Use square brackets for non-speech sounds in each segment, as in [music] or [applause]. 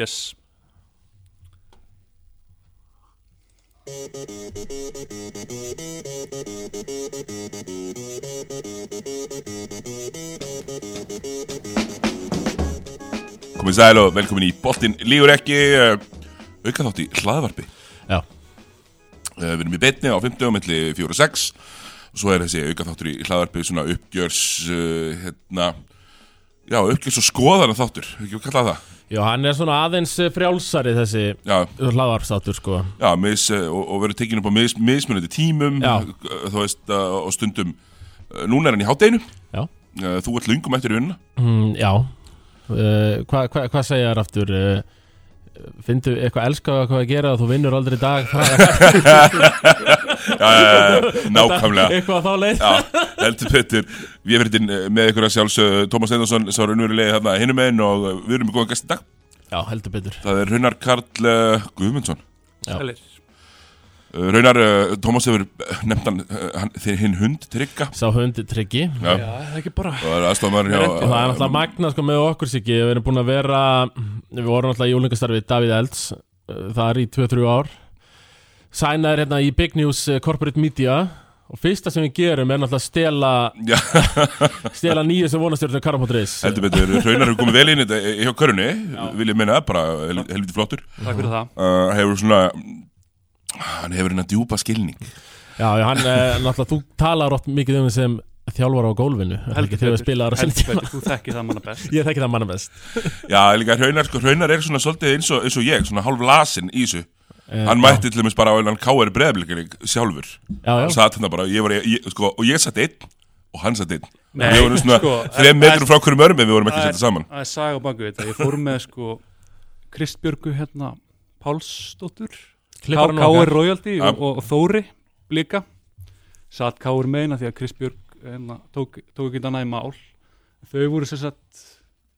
Yes. Komið sæl og velkomin í Boltinn Lígur ekki uh, auka þátt í hlaðvarpi. Já, uh, Við erum í betni á 50 milli 4 og 6 og svo er þessi auka þáttur í hlaðvarpi svona uppgjörs uh, hérna, já, uppgjörs og skoðan þáttur, ekki að kalla það já hann er svona aðeins eh, frjálsari þessi Já, hlaðvarpsáttur sko. Já mis, uh, og, og verður tekinn upp á mis, mismunandi tímum þú veist, og stundum núna er hann í hátdeinu Já, þú ert lungum eftir vinnuna. Mm, já. Uh, Hvað hva, hva segja þér aftur? Uh, Findu eitthvað elskað hvað að gera að þú vinnur aldrei dag [laughs] [laughs] nákvæmlega. Eitthvað þá leið. Já, heldur betur. Við erum hérna með ykkur að sjálfs Tómas Steindorsson sá raunverulegi þarna hinum einn og við erum með góðan gæst í dag. Já, heldur betur. Það er Raunar Karl uh, Guðmundsson. Uh, Raunar, uh, Tómas hefur nefnt hann, hann þeir hinn hund trygga Sá hundi tryggi Já, Já, það er ekki bara og það er er náttúrulega magna sko með okkur sig Við erum búin að vera Við vorum náttúrulega í úlingastarfi Davíð Elds Það er í 2-3 ár Sænaður hérna í Big News uh, Corporate Media. Og fyrsta sem við gerum er náttúrulega að stela [laughs] Stela nýju sem vonastjórnum Karamótturis heldur betur Raunar hefur komið vel inn í þetta hjá körunni vil ég meina, bara hel- helviti flottur. Takk fyrir það. Uh, Hefur svona hann hefur hérna djúpa skilning. Já, já, hann, uh, náttúrulega, þú talar ótt mikið um þess sem þjálfar á gólfinu. Heldur þú þekkir það manna best. [laughs] Ég þekki það manna best. Já, líka Raunar, sko, Raunar er svona svolítið eins og, eins og ég, svona hálf lasin í þessu. Eh, Hann mætti til dæmis bara á einan K.R. breðablikinni sjálfur. Já, já, Hann satt hérna bara, ég var, ég, sko, og ég satt einn og hann satt einn. Nei, Við vorum svona sko, en- metrum frá hverjum örm en við vorum ekki að setja saman. Það er saga á baku þetta. Ég fór með sko Kristbjörgu hérna Pálsdóttur hann okkar Royalty Ja. og, og Þóri Blika. Satt Káur meina því að Kristbjörg hérna, tók, tók ekki annað í mál Þau voru sem sagt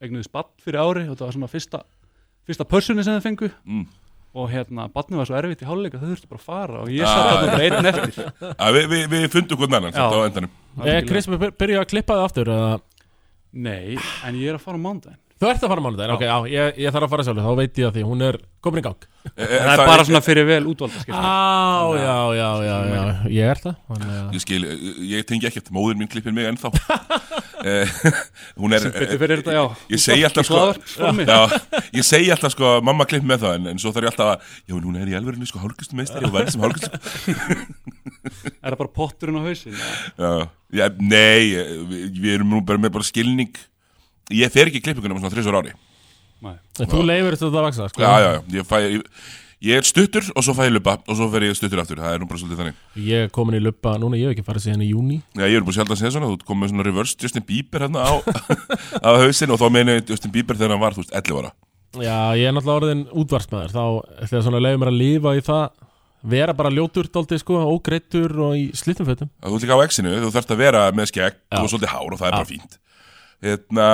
eignuðu spatt fyrir ári og það var svona fyrsta fyrsta pörsunni sem þau fengu. Mm. Og hérna, batnið var svo erfitt í hálfleika þau þurftu bara að fara og ég satt þarna bara einn eftir. Ja, Við, við, við fundum hvern annan samt Já. á endanum. Eh, Chris, byr- byrju að klippa þið aftur eða- Nei, en ég er að fara á mándaginn Þú ert að fara mánudaginn, ok, já, ég, ég þarf að fara sjálfur Þá veit ég að því, hún er komin í gang. E, e, Það er bara svona fyrir vel útvalda skipta Á, já, já, já, já Ég er það að- Ég skil, ég, tengi ekkert, móður mín klippir mig ennþá [laughs] [laughs] Hún er þetta, já Ég segi alltaf sko. Já, ég segi alltaf sko, mamma klipp með það en, en svo þarf ég alltaf að, já, hún er í alvörinu sko hálfgustum meistari og verð sem hálfgustum [laughs] Er það bara potturinn á hausin? Já, já, nei, við, erum nú bara með bara skilning. Ég fer ekki klippingunum svona þrísvar ári. Nei, Þú leifur þetta að vaksa, sko. Já, já, já, ég fæ ég, ég er stuttur og svo fæ ég lupa og svo fer ég stuttur aftur, það er nú bara svolítið þannig. Ég er komin í luppa, núna ég hef ekki farið síðan í júni Já, ég er búin sjálf að segja svona, þú komið með svona reverse Justin Bieber hérna á, [laughs] á hausinn og þá meina ég Justin Bieber þegar hann var, þú veist, 11 ára. Já, ég er náttúrulega orðin útvarsmaður Þá ég svona leiða mér að lifa í það Vera bara ljótur dóldi, sko, ógreittur og í slittum fötum. Þú ert líka á exinu, þú þarfst að vera með skegg og svolítið hár og það er bara fínt. Hérna,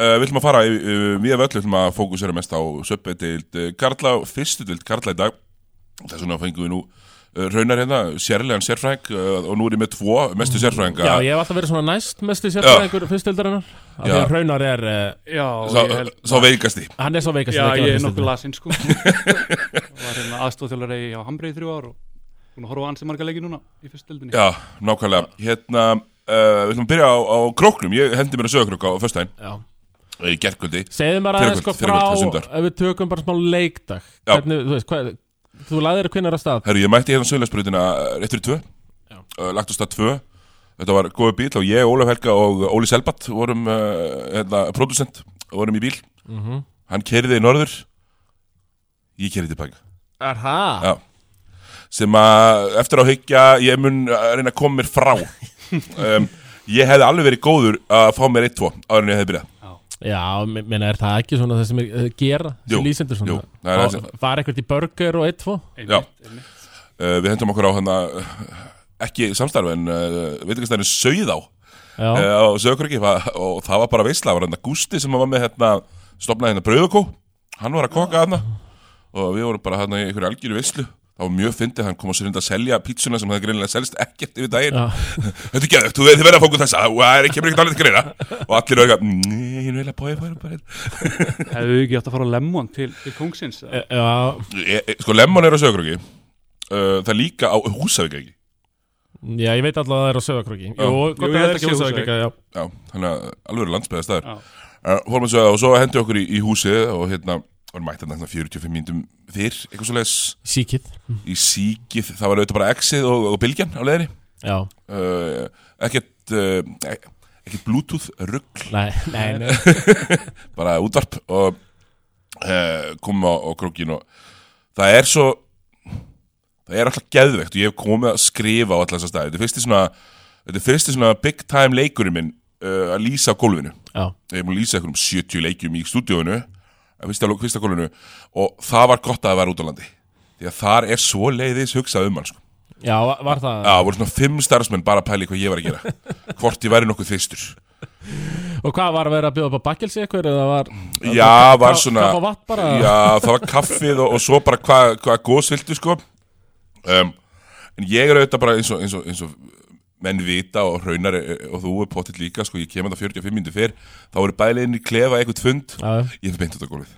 uh, við ætlum að fara í- uh, við af öllu ætlum að fókusera mest á söpbeidild uh, Karla, fyrstu dild Karla í dag. Þess vegna fengum við nú uh, raunar hérna, sérlegan sérfræðing uh, og nú er ég með tvo mestu sérfræðinga. Já, ég hef alltaf verið svona næst mestu sérfræðingur fyrstildarinnar Af því að Hraunar er, já, sá, ég held sá veikasti. Hann er svo veikast Já, ég er nokkuð lasinn sko. [laughs] Var hérna Hambrið í þrjú ár og að horfa á ansi marga leiki núna í fyrstildinni Já, nákvæmlega. Hérna, uh, við ætlum að byrja á, á króknum. Ég hendi mér að sögurkrók á föstudaginn. Já í gerkvöldi Segðu mér aðeins sko frá ef við tökum bara smá leikdag. Hvernig, þú veist, hvað Þú laðir hvernig að stað? Herru, ég mætti hérna sögulegsbrutina rétt fyrir tvö. Uh, Lagt á stað tvö. Þetta var góða bíl og ég, Ólaf Helga og Óli Selbatt vorum, uh, hérna, producent vorum í bíl. Mm Hann kerði í norður. Ég kerði tilbaka Er? Já. Sem að eftir á hyggja ég mun að reyna að koma mér frá. [laughs] Um, Ég hefði alveg verið góður að fá mér 1-2 áður en ég hefði byrjað Já, me- meina er það ekki svona það sem er, uh, gera Jú, sem lýsendur svona? jú, það er Fá- það Fara eitthvað í burger og 1-2 Já. uh, Við hendum okkur á hann ekki samstarf en uh, veitingastæðinu Sauðá. Já, uh, á Söðukröki og það var bara veisla, það var hann Gústi sem var með hérna, stopnaði hérna Brauðakó hann var að koka hann og við vorum bara hérna í einhverju algjöru veislu það var mjög fyndið, hann kom á sér reyndi að selja pítsuna sem það greinilega selst ekkert yfir daginn. [laughs] Þetta er geðvægt, þú þið verða að fóku þessa. Og það er ekki kemur ekkert alveg til greina. Og allir eitthvað, nei, ég vil að bója bara bara Hefðu þið ekki átt að fara á Lemon til, til Kungsins E- Já, E- e- Sko, Lemon er á söguröki uh, Það er líka á Húsavík ekki já, ég veit alltaf að það er á sögakróki Já. Jú, gott að er að ekki á sögakróki Já, Já, þannig að alveg að var mætt hérna 45 mínútum fyrr, eitthvað svo leis síkið. Í síkið, það var auðvitað bara exið og, og bylgjan á Já, uh, ekkert uh, ek- ekkert bluetooth rugg nei, nei, nei. [laughs] Bara útvarp og uh, komum á, á krókin og það er svo það er alltaf geðvegt og ég hef komið að skrifa á allar þessar staði. Þetta er fyrsti svona, þetta er fyrsti svona big time leikurinn minn að lýsa á gólfinu. Já, ég hef múin að lýsa einhverjum 70 leikjum í stúdíóinu gólfinu og það var gott að það var út á landi. Því að þar er svo leiðis hugsað um hann sko. já, var það? Já, voru svona fimm starfsmenn bara að pæli hvað ég var að gera. [laughs] Hvort ég væri nokkuð þyrstur. Og hvað var að vera að bjóða upp á bakkelsi eitthvað eða var Já, var svona vatn bara? Já, það var kaffið og, og svo bara hvað hva góðs viltu sko. Um, En ég er auðvitað bara eins og, eins og, eins og menn vita og raunar eh, og þú er pottitt líka sko, ég kemur það 45 minnir fyrr þá eru bæliðin í klefa eitthvað fund. Ég fyrir beint út á gólfið.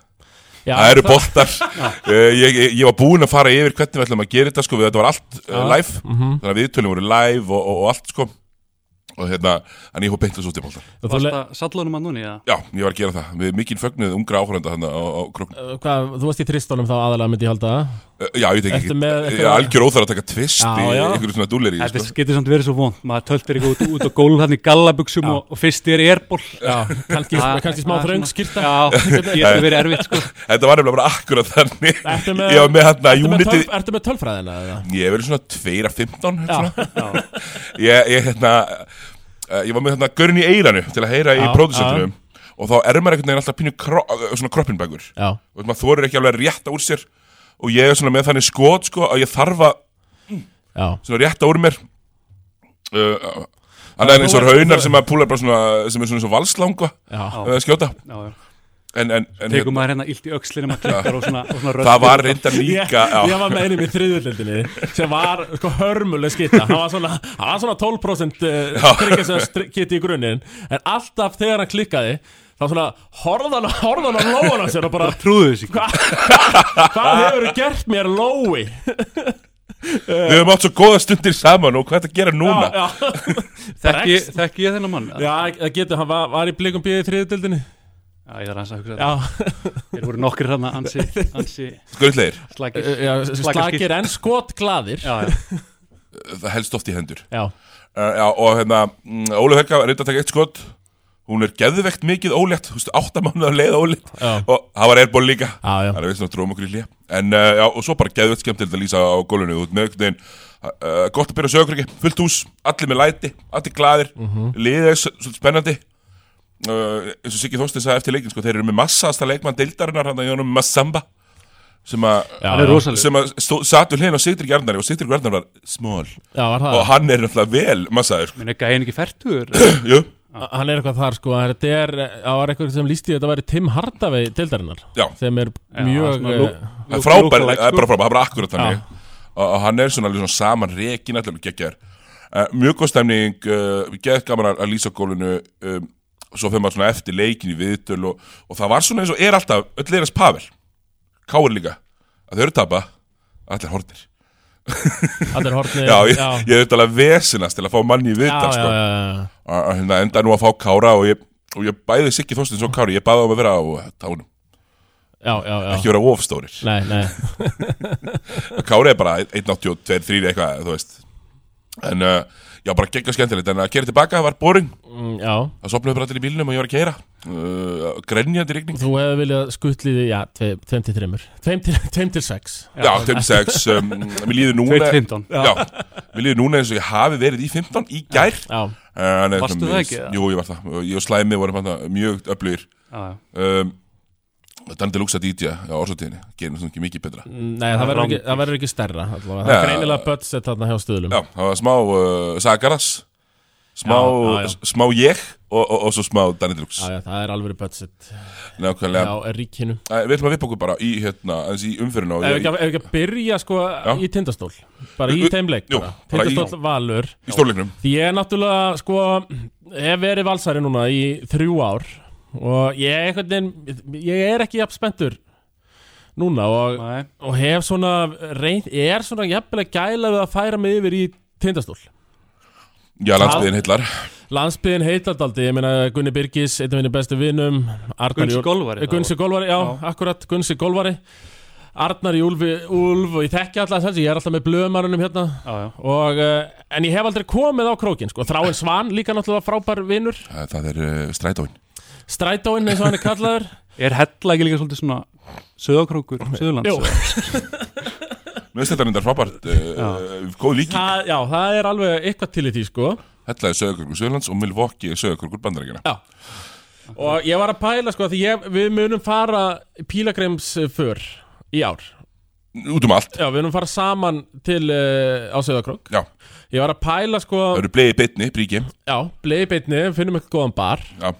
Já, það eru boltar. [laughs] Uh, ég, ég, ég var búinn að fara yfir hvernig við ætlum að gera þetta sko, við, þetta var allt uh, live. Þannig að viðtölum voru live og, og, og allt sko. Og hérna, en ég hóð beint að svo til boltar Varst það sallunum að núni, já? Já, ég var að gera það, við mikinn fögnuð ungra áhörenda hann á, á krokn Uh, Hvað, þú varst í tristónum þá aðalega myndi ég halda það Já, ég tek Ertu ekki, ég er algjör óþar að taka tvist Já, í já. einhverju svona dúlir í Þetta sko. getur samt verið svo vond Maður töltir ekki út, út á gólf hann í gallabuxum og, og fyrst er erból Já, [laughs] kannski, kannski smá þröng skýrta Já, [laughs] getur verið erfitt sko. Þetta var nefnilega bara akkurat þannig. Ertu með- Ég var með hann að Ertu með, Unity tölf, ertu með tölfræðina eða? Ég er verið svona 2 af 15 Já, svona. [laughs] ég, ég, hérna, uh, ég var með hérna görn í eiranu til að heyra í Já, pródusentunum og þá er maður einhvern veginn alltaf pínu kroppinbækur já, og maður þorir ekki alveg að rétta úr sér og ég er svona með þannig skot sko að ég þarf að já. svona rétta úr mér. Uh, hann er eins og þú- sem að púlar bara svona sem er svona eins og valslanga Já, uh, skjóta. Já, já. En, en, en Tegum maður hérna illt í öxlinum að klikkar og svona, og svona rödd það var reyndar Ég, líka ég já, var með einum í þriðurlindinni sem var sko hörmuleg skitta hann var svona, hann var svona 12% krikkinsast í grunninn. En alltaf þegar hann klikkaði þá svona horfðan horfðan á lóan á sér og bara Trúðu þessi hvað hefur gert mér lói? Við höfum átt svo góða stundir saman og hvað er þetta að gera núna. Þekki, þekki ég þennan mann? já, það getur, hann var, var í blikum bíði í þriðurlindinni Já, ég þarf hans að hugsa þetta. Já, Þeir voru nokkrir hann ansi, [laughs] ansi skurðlegir, slagir já slagir en skot glaðir Já, já, það helst oft í hendur. Já, Uh, já, og hérna, mm, Ólaf Helga var reynda að taka eitt skot Hún er geðvegt mikið ólétt Þú veist, átta mánuð að leiða ólétt. Já. Og það var airból líka. Já, já. Það er vissna að tróma okkur í hlje En uh, já, og svo bara geðvegt skemmtilegt að lýsa á gólunni Þú veist, með einhvern veginn uh, Gott að byrja sögur ekki, fullt hús, allir með læti Allir glaðir, mm -hmm. liðið er svolítið spennandi. Uh, eins og Siggi Þorstein sagði eftir leikin sko, þeir eru með massaðasta leikmann deildarinnar hann að Jónum Massamba sem að satt við hliðin á Sigtrik Arnari og Sigtrik Arnar var smól já, var það? Og hann er náttúrulega vel massaður sko. [clears throat] Er Hann er eitthvað þar sko, þetta er, það var eitthvað sem lísti þetta væri Tim Hardaway tildarinnar já, sem er mjög, eh, það er frábær, lookalike, það er sko. bara frábær, það er bara akkurat þannig. Og, og hann er svona, saman rekin allir geggjar. Uh, mjög góð stemning uh, við geðum gaman að, lýsa á gólfinu um, svo fyrir maður svona eftir leikin í viðtöl og, og það var svona eins og er alltaf öll leirans Pavel, Káir líka að þau eru tapa, allir hornir allir hortni já, ég, ég er auðvitað vesinast til að fá manni í já, viðtal já, sko. já, já. hérna enda nú að fá Kára og ég, og ég bæði Siggi Þorstins og Kári ég bæði um að vera á tánum já, já, já. ekki vera ofstórir Nei, nei, [laughs] Kári er bara 1.82, 3 eitthvað þú veist en uh, já bara gegga skemmtilegt en að gera tilbaka var boring. Mm, já. Það sopnaði bara allir í bílnum og ég var að keira uh, grenjandi rigning. Þú hefði viljað skutliði, já, 2 til 3 2 til [laughs] 6 já, 26 um, mér líður núna 2.15 já, mér líður núna eins og ég hafi verið í 15 í gær. Já, En, Varstu það ekki? Jú, ég var það. Ég og Slæmi vorum mjög öflugir. Já, já. Um, Dandi Luxa DJ á orsatíðinni Gerir svona ekki mikið betra. Nei, það verður ekki, það verður ekki stærra allavega. Það er greinilega budget þarna hjá stuðlum. Já, það var smá uh, Saga Garðas smá, Já, já, já. smá ég og, og, og svo smá Danny Drux Já, já, það er alveg budget. Nákvæmlega. Já, ríkinu. Æ, Við ætlum að vipa okkur bara í, hérna, í umfyrirna og Ef í, ekki, ef ekki að byrja sko í tindastól. Bara í Jú, þeim leik jú, bara. bara í- Tindastóll valur. í stórleiknum Því ég er náttúrulega sko Hef verið valsari núna í þrjú ár Og ég, einhvern veginn Ég er ekki jafn spenntur Núna og, og hef svona reynd, Er svona jafnilega gæla við að færa mig yfir í tindastól. Já, landsbyðin heillar. Landsbyðin heitladaldi, ég meina Gunni Birgis, einn af minni bestu vinum Arnar Gunnsi Jól- Golvari Eh, Gunnsi Golvari, já, akkurat, Gunnsi Golvari. Arnar í Úlfi, Úlf og ég þekki alltaf þessi, ég er alltaf með blöðmarunum hérna. Já, já. Og, uh, En ég hef aldrei komið á krókin, sko. Þráin Svan, líka náttúrulega frábær vinur. Það, það er uh, strætóin Strætóinn, eins og hann er kallaður. Er hella ekki líka svolítið svona Söðakrókur, Söðurlands Jú. Mér finnst þetta reyndar frábært uh, Góð líking. Það, Já, það er alveg eitthvað til í því, sko. Hella er sögurkurkur Söðurlands og Milwaukee er sögurkurkur bandarækina Já. Og ég var að pæla, sko, því ég, við munum fara Pílagrims för í ár. Út um allt. Já, við munum fara saman til uh, á Söðakrók Já, Ég var að pæla, sko það eru bleiði bitni, bríki. Já, bleið beitni, finnum eitthvað góðan bar. Já,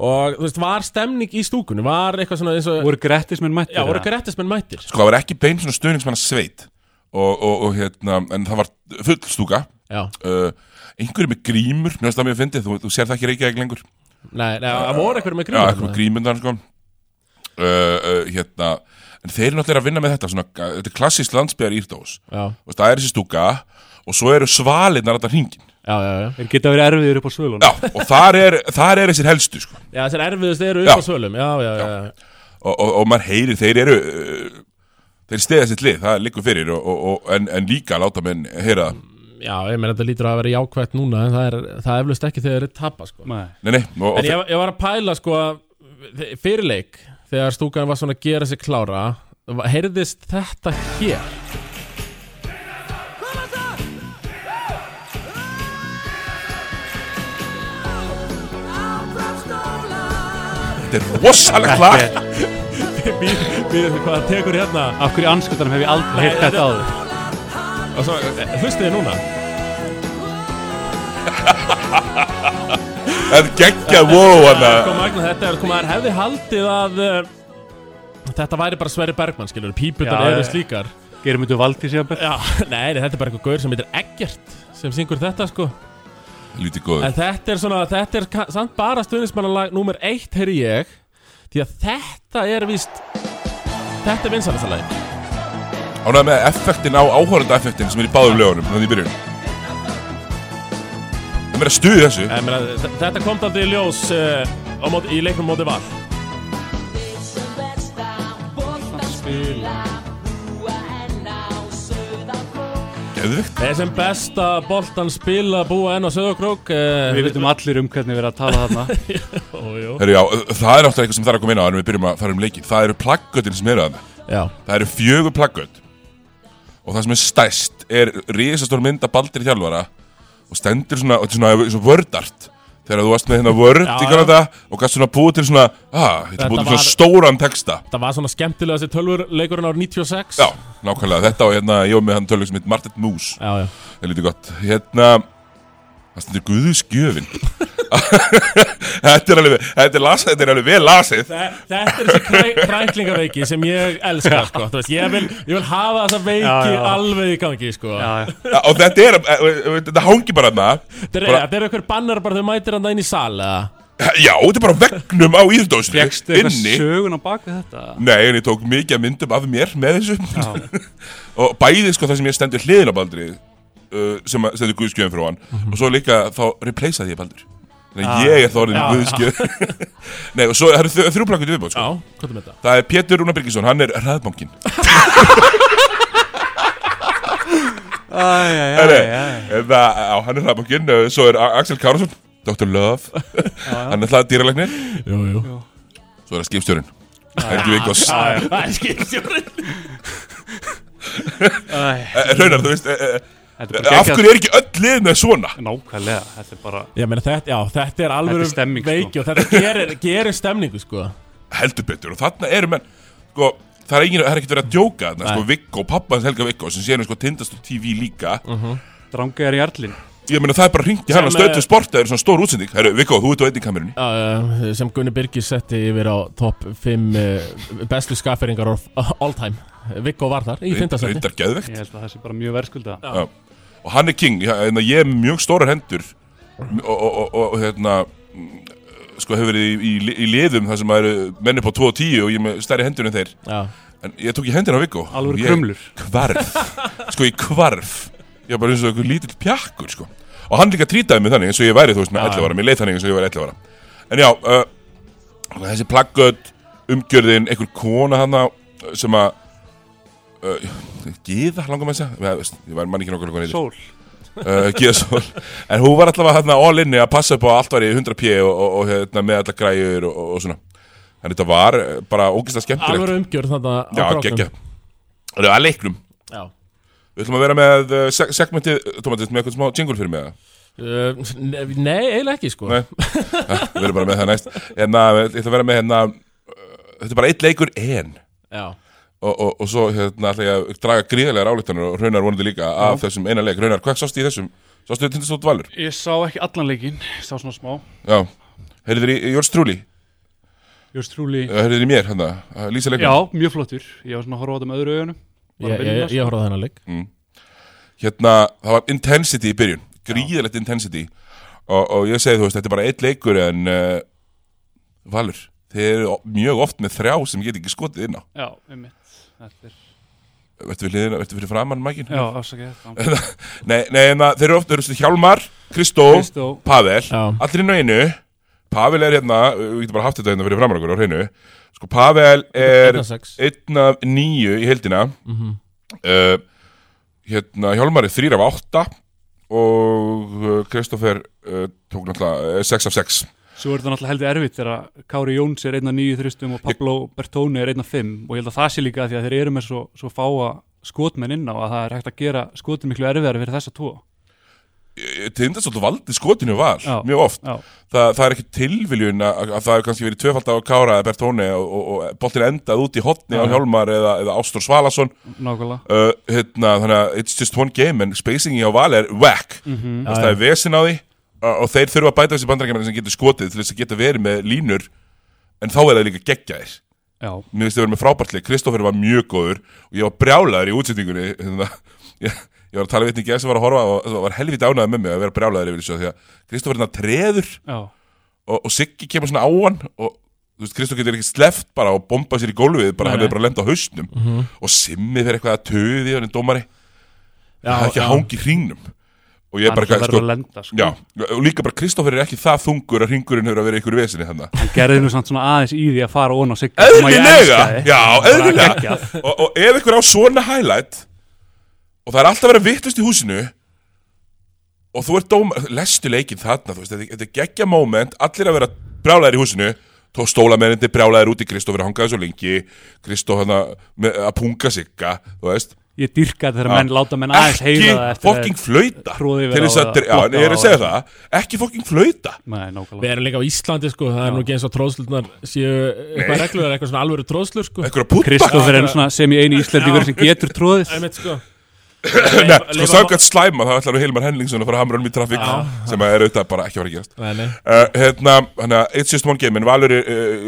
Og þú veist, var stemning í stúkunni? Var eitthvað svona eins og Voru grettismenn mættir Já, voru eða? grettismenn mættir. Sko það var ekki bein svona stöðningsmanna sveit. Og, og, og hérna, en það var full stúka. Já, uh, einhverju með grímur, mér finnst það mjög fyndið þú, þú sér það ekki reykja ekki lengur. Nei, nei, það voru eitthvað með Já, grímur eitthvað með grímundar sko. uh, uh, hérna, en þeir eru náttúrulega að vinna með þetta svona, þetta er írdós Já, og það er þessi stúka og svo eru svalinnar alltaf hringin já, já, já Þeir geta verið erfiðir upp á Söðurlands Já, og þar er, þar er þessir helstu sko. Já, þessir erfiðust eru Já. upp á svölum Já, já, já, já. og, og, og maður heyrir, þeir eru uh, þeir steða sitt lið, það liggur fyrir og, og, og, en, en líka láta menn heyra það já ég meina þetta lítur að vera jákvætt núna En það er, það er eflust ekki þegar þeir eru tapa sko. Nei, Nei, nei, og, og En ég, ég var að pæla sko Fyrirleik, þegar stúkan var svona að gera sig klára Heyrðist þetta hér þetta er rosalega lag Býð, býð, hvað það tekur hérna? Af hverju anskutanum hef ég aldrei heyrt þetta áður? Og svo, eh, hlustið þið núna. Það er geggjað, wow. Sko þetta er, sko maður hefði haldið að uh, Þetta væri bara Sverri Bergmann, skilur Píputar eru slíkar. Gerum við valdi síðan Já, [laughs] nei, nei, þetta er bara eitthvað gaur sem heitir Eggert Sem syngur þetta, sko Lítið góður. En þetta er svona, þetta er samt bara stuðnismannalag Númer eitt, heyri ég. Því að þetta er víst Þetta er vinsalasta lagi Ánægð með effektin á áhóranda effektin sem er í báðum lögunum þannig í byrjun. Það meira stuð í þessu. Ég meina, Þetta kom aldrei í ljós uh, á móti, í leiknum móti val Geðvikt Þeir sem besta boltan spila búa enn á Söðokrók uh, Við veitum allir um hvernig við erum að tala þarna. [laughs] Ó, jú. Herru, já, það er náttúrulega eitthvað sem þarf að koma inn á en við byrjum að fara um leikin Það eru plaggötin sem eru að Já, Það eru fjögur plaggöt. Og það sem er stærst er risastór mynd af Baldur í þjálfara Og stendur svona, og þetta er svona, svona vördart Þegar þú varst með hérna vörd Já, í. Kanada Og gæst svona búið til svona ah, Þetta búið til var- svona stóran texta. Það var svona skemmtilega þessi tölvurleikurinn árið 96 Já, nákvæmlega, þetta og hérna Ég var með hann tölvug sem heit Martet Moose. Já, já. Það er lítið gott. Hérna Það stendur Guðuskjöfin [laughs] [laughs] Þetta er alveg Þetta er, las, þetta er alveg vel lasið. Þe- Þetta er þessi kræ, kræklingaveiki sem ég elska sko. Þú veist, ég, vil, ég vil hafa þessa veiki Já, já. alveg í gangi sko. Já, Og þetta er eh, eh, Þetta hangi bara þarna. Þetta er, er einhver bannar bara þau mætir hann inn í sal eða? Já, þetta er bara á veggnum á íðdósinu Fjöxtu eitthvað Inni. sögun á bak við þetta? Nei, en ég tók mikið myndum af mér með þessu. Já, [laughs] Og bæði sko það sem ég stendur hliðin á Baldri uh, Sem að stendur Guðskjöfin frá hann. Og svo líka þá replaceaði ég Baldur Þannig að Ah. ég er þá orðin Já, Guðskjöf [laughs] Nei, og svo það eru þrjú- þrjú plakkuti viðbót sko. Já, hvað er þetta? Það er Pétur Rúnar Birgisson, hann er hraðbankin [laughs] á, hann er hraðbankin uh, Svo er Axel Kárasson, Dr. Love. [laughs] Hann er það dýralegnir Svo er það skipstjórin Helgi Vikos Það er skipstjórinn. Æj. Raunar, þú veist eh, eh, er Af hverju er ekki öll lið með svona? Nákvæmlega, þetta er bara Ég meina þetta, já, þetta er alveg Þetta er stemming, sko. veiki og þetta gerir, gerir stemningu sko heldur betur og þarna eru menn sko, það er, er ekkert verið að djóka þarna, sko. Viggo, pappans Helga Viggo sem séum sko tindast á TV líka Mhm. Dranga er í arlinn Ég meina það er bara hringt í hann að Sem, stöðtu eh, sport Það er svona stór útsending Herru, Viggo, þú ert á einnig kamerunni Já, já, sem Gunni Birgis setti yfir á topp 5 uh, bestu skafferingar of all time Viggo var þar í fintasætti Reyndar geðvegt Ég held að það sé bara mjög verðskulda Já. Og hann er king. Ég, hérna, ég er mjög stórar hendur. Og, og, og, og, og hérna mm, Sko hefur verið í, í, í liðum þar sem að eru menni på 2 og 10 og ég er með stærri hendur en þeir. Já, En ég tók í hendina á Viggo. Alveg Ég krumlur. Kvarf Sko ég kvarf Ég var bara eins og einhver lítill pjakkur sko. Og hann líka trýtaði mig þannig eins og ég væri þú veist með Já, 11 ára. Mér leið þannig eins og ég væri 11 ára. En já, uh, þessi plaggöð Umgjörðin, einhver kona hana Sem að Gíða, langar þess að veist, ég var mann ekki neyðir Sól. Uh, Gíða Sól. En hún var allavega hérna all inni að passa upp á allt var í 100 p og, og, og hérna, með alla græjur og, og, og svona. En þetta var eh, bara ógeðslega skemmtilegt. Alveg umgjörð þetta á Já, króknum. geggja. Það er að leiknum. Já. Við ætlum að vera með uh, seg segmentið, Tómatis, með eitthvað smá jingle fyrir mig eða? Uh, ne- nei, eiginlega ekki sko. Nei. Ja, Við erum bara með það næst. En uh, ég ætla að vera með hérna uh, Þetta er bara eitt leikur en. Já, Og, og, og svo hérna ætla ég að draga gríðarlegar álíktanir Og raunar vonandi líka af þessum eina leik. Raunar, hvað sástu í þessum? Sástu þetta tindastótt valur? Ég sá ekki allan leikinn, ég sá svona smá. Já. Heyrðu þér í, Jórs Trúli? Just Trúli Heyrðu þér í mér, hérna, að lýsa leikum? Já, mjög flottur. Ég var svona að horfa á þetta með öðru augunum ég, ég, ég, horfði á þennan leik. Hérna, það var intensity í byrjun. Gríðalegt intensity. Og, og ég segi, þú veist, þetta er bara eitt leikur En uh, Valur Þeir eru mjög oft með þrjá sem get Þetta er Vertu við hliðina, vertu fyrir framann mækin? Já, afsakið [laughs] Nei, nei, en það- þeir eru oft, þeir eru Hjálmar, Kristó, Kristó. Pavel Já. Allir inn á einu Pavel er hérna, við getum bara haft þetta hérna fyrir framann okkur á hreinu. Sko, Pavel er Einn af nýju í heldina Mhm. uh, Hérna, Hjálmar er þrýr af átta Og uh, Kristoffer uh, tók náttúrulega uh, sex af sex Svo er þetta náttúrulega heldur erfitt þegar Kári Jóns er einn af nýju þristum og Pablo Bertoni er einn af fimm. Og ég held að það sé líka því að þeir eru með svo, svo fáa skotmenn inn á að það er hægt að gera skotin miklu erfiðar fyrir þessa tvo. Tindastótt valdi skotinu var Já. Mjög oft. Já, Þa, Það er ekki tilviljun að, að það er kannski verið tvöfald á Kára eða Bertóni og, og, og boltin endað út í hotni á Já. Hjálmar eða, eða Ástór Svalason. Nákvæmlega. Uh, hérna, þannig að it's just one game en spacingi á val er whack. Mm -hmm. Það er vesin á því og þeir þurfa að bæta þessi bandrækjumar sem getur skotið til þess að geta verið með línur en þá er það líka geggjaðir. Mér finnst þið verið með frábærtli, Kristoffer var mjög góður og ég var brjálaður í útsettingunni hérna, [laughs] ég, ég var að tala við einnig sem var að horfa og það var helviti ánægð með mig að vera brjálaður yfir þessu því að Kristoffer hérna treður já, og, og Siggi kemur svona á hann og Kristoffer getur ekki sleft bara og bomba sér í gólfið, bara hann er bara að lenda á hausnum. Og Simmi fyrir eitthvað að töði hann er dómari. Það er ekki að hangi hringnum og ég er hann bara að sko, lenda sko. já, og líka bara Kristoffer er ekki það þungur að hringurinn hefur að vera ykkur vesinni hann Hann gerði nú samt svona aðeins í því að fara ón á sig eðlilega, já, eðlilega! og, og ef ykkur á svona highlight og það er alltaf að vera vittust í húsinu og þú ert dóm lestu leikinn þarna, þú veist, þetta er geggja moment, allir að vera brjálæðir í húsinu tó stólamennindi brjálæðir út í Kristoffer hangaði svo lengi, Kristoff hann að punga sigga, þú veist Ég dyrkaði þegar Já. menn láta menn aðeins ekki heyra það eftir fokking flauta. að, ég er að segja það. Ekki fokking flauta. Við erum líka á Íslandi sko, það er nú ekki eins og tróðslurnar séu eitthvað reglur, eitthvað svona alvöru tróðslur sko. Að Kristoffer er svona sem í einu íslendingur sem getur Einmitt sko. Nei, sko samkvæmt slæma þá ætlar við Hilmar Henningsson að fara að hamra um í trafík sem að er auðvitað bara ekki að fara að gerast. Nei, nei. uh, hérna, hérna, it's just one game en Valur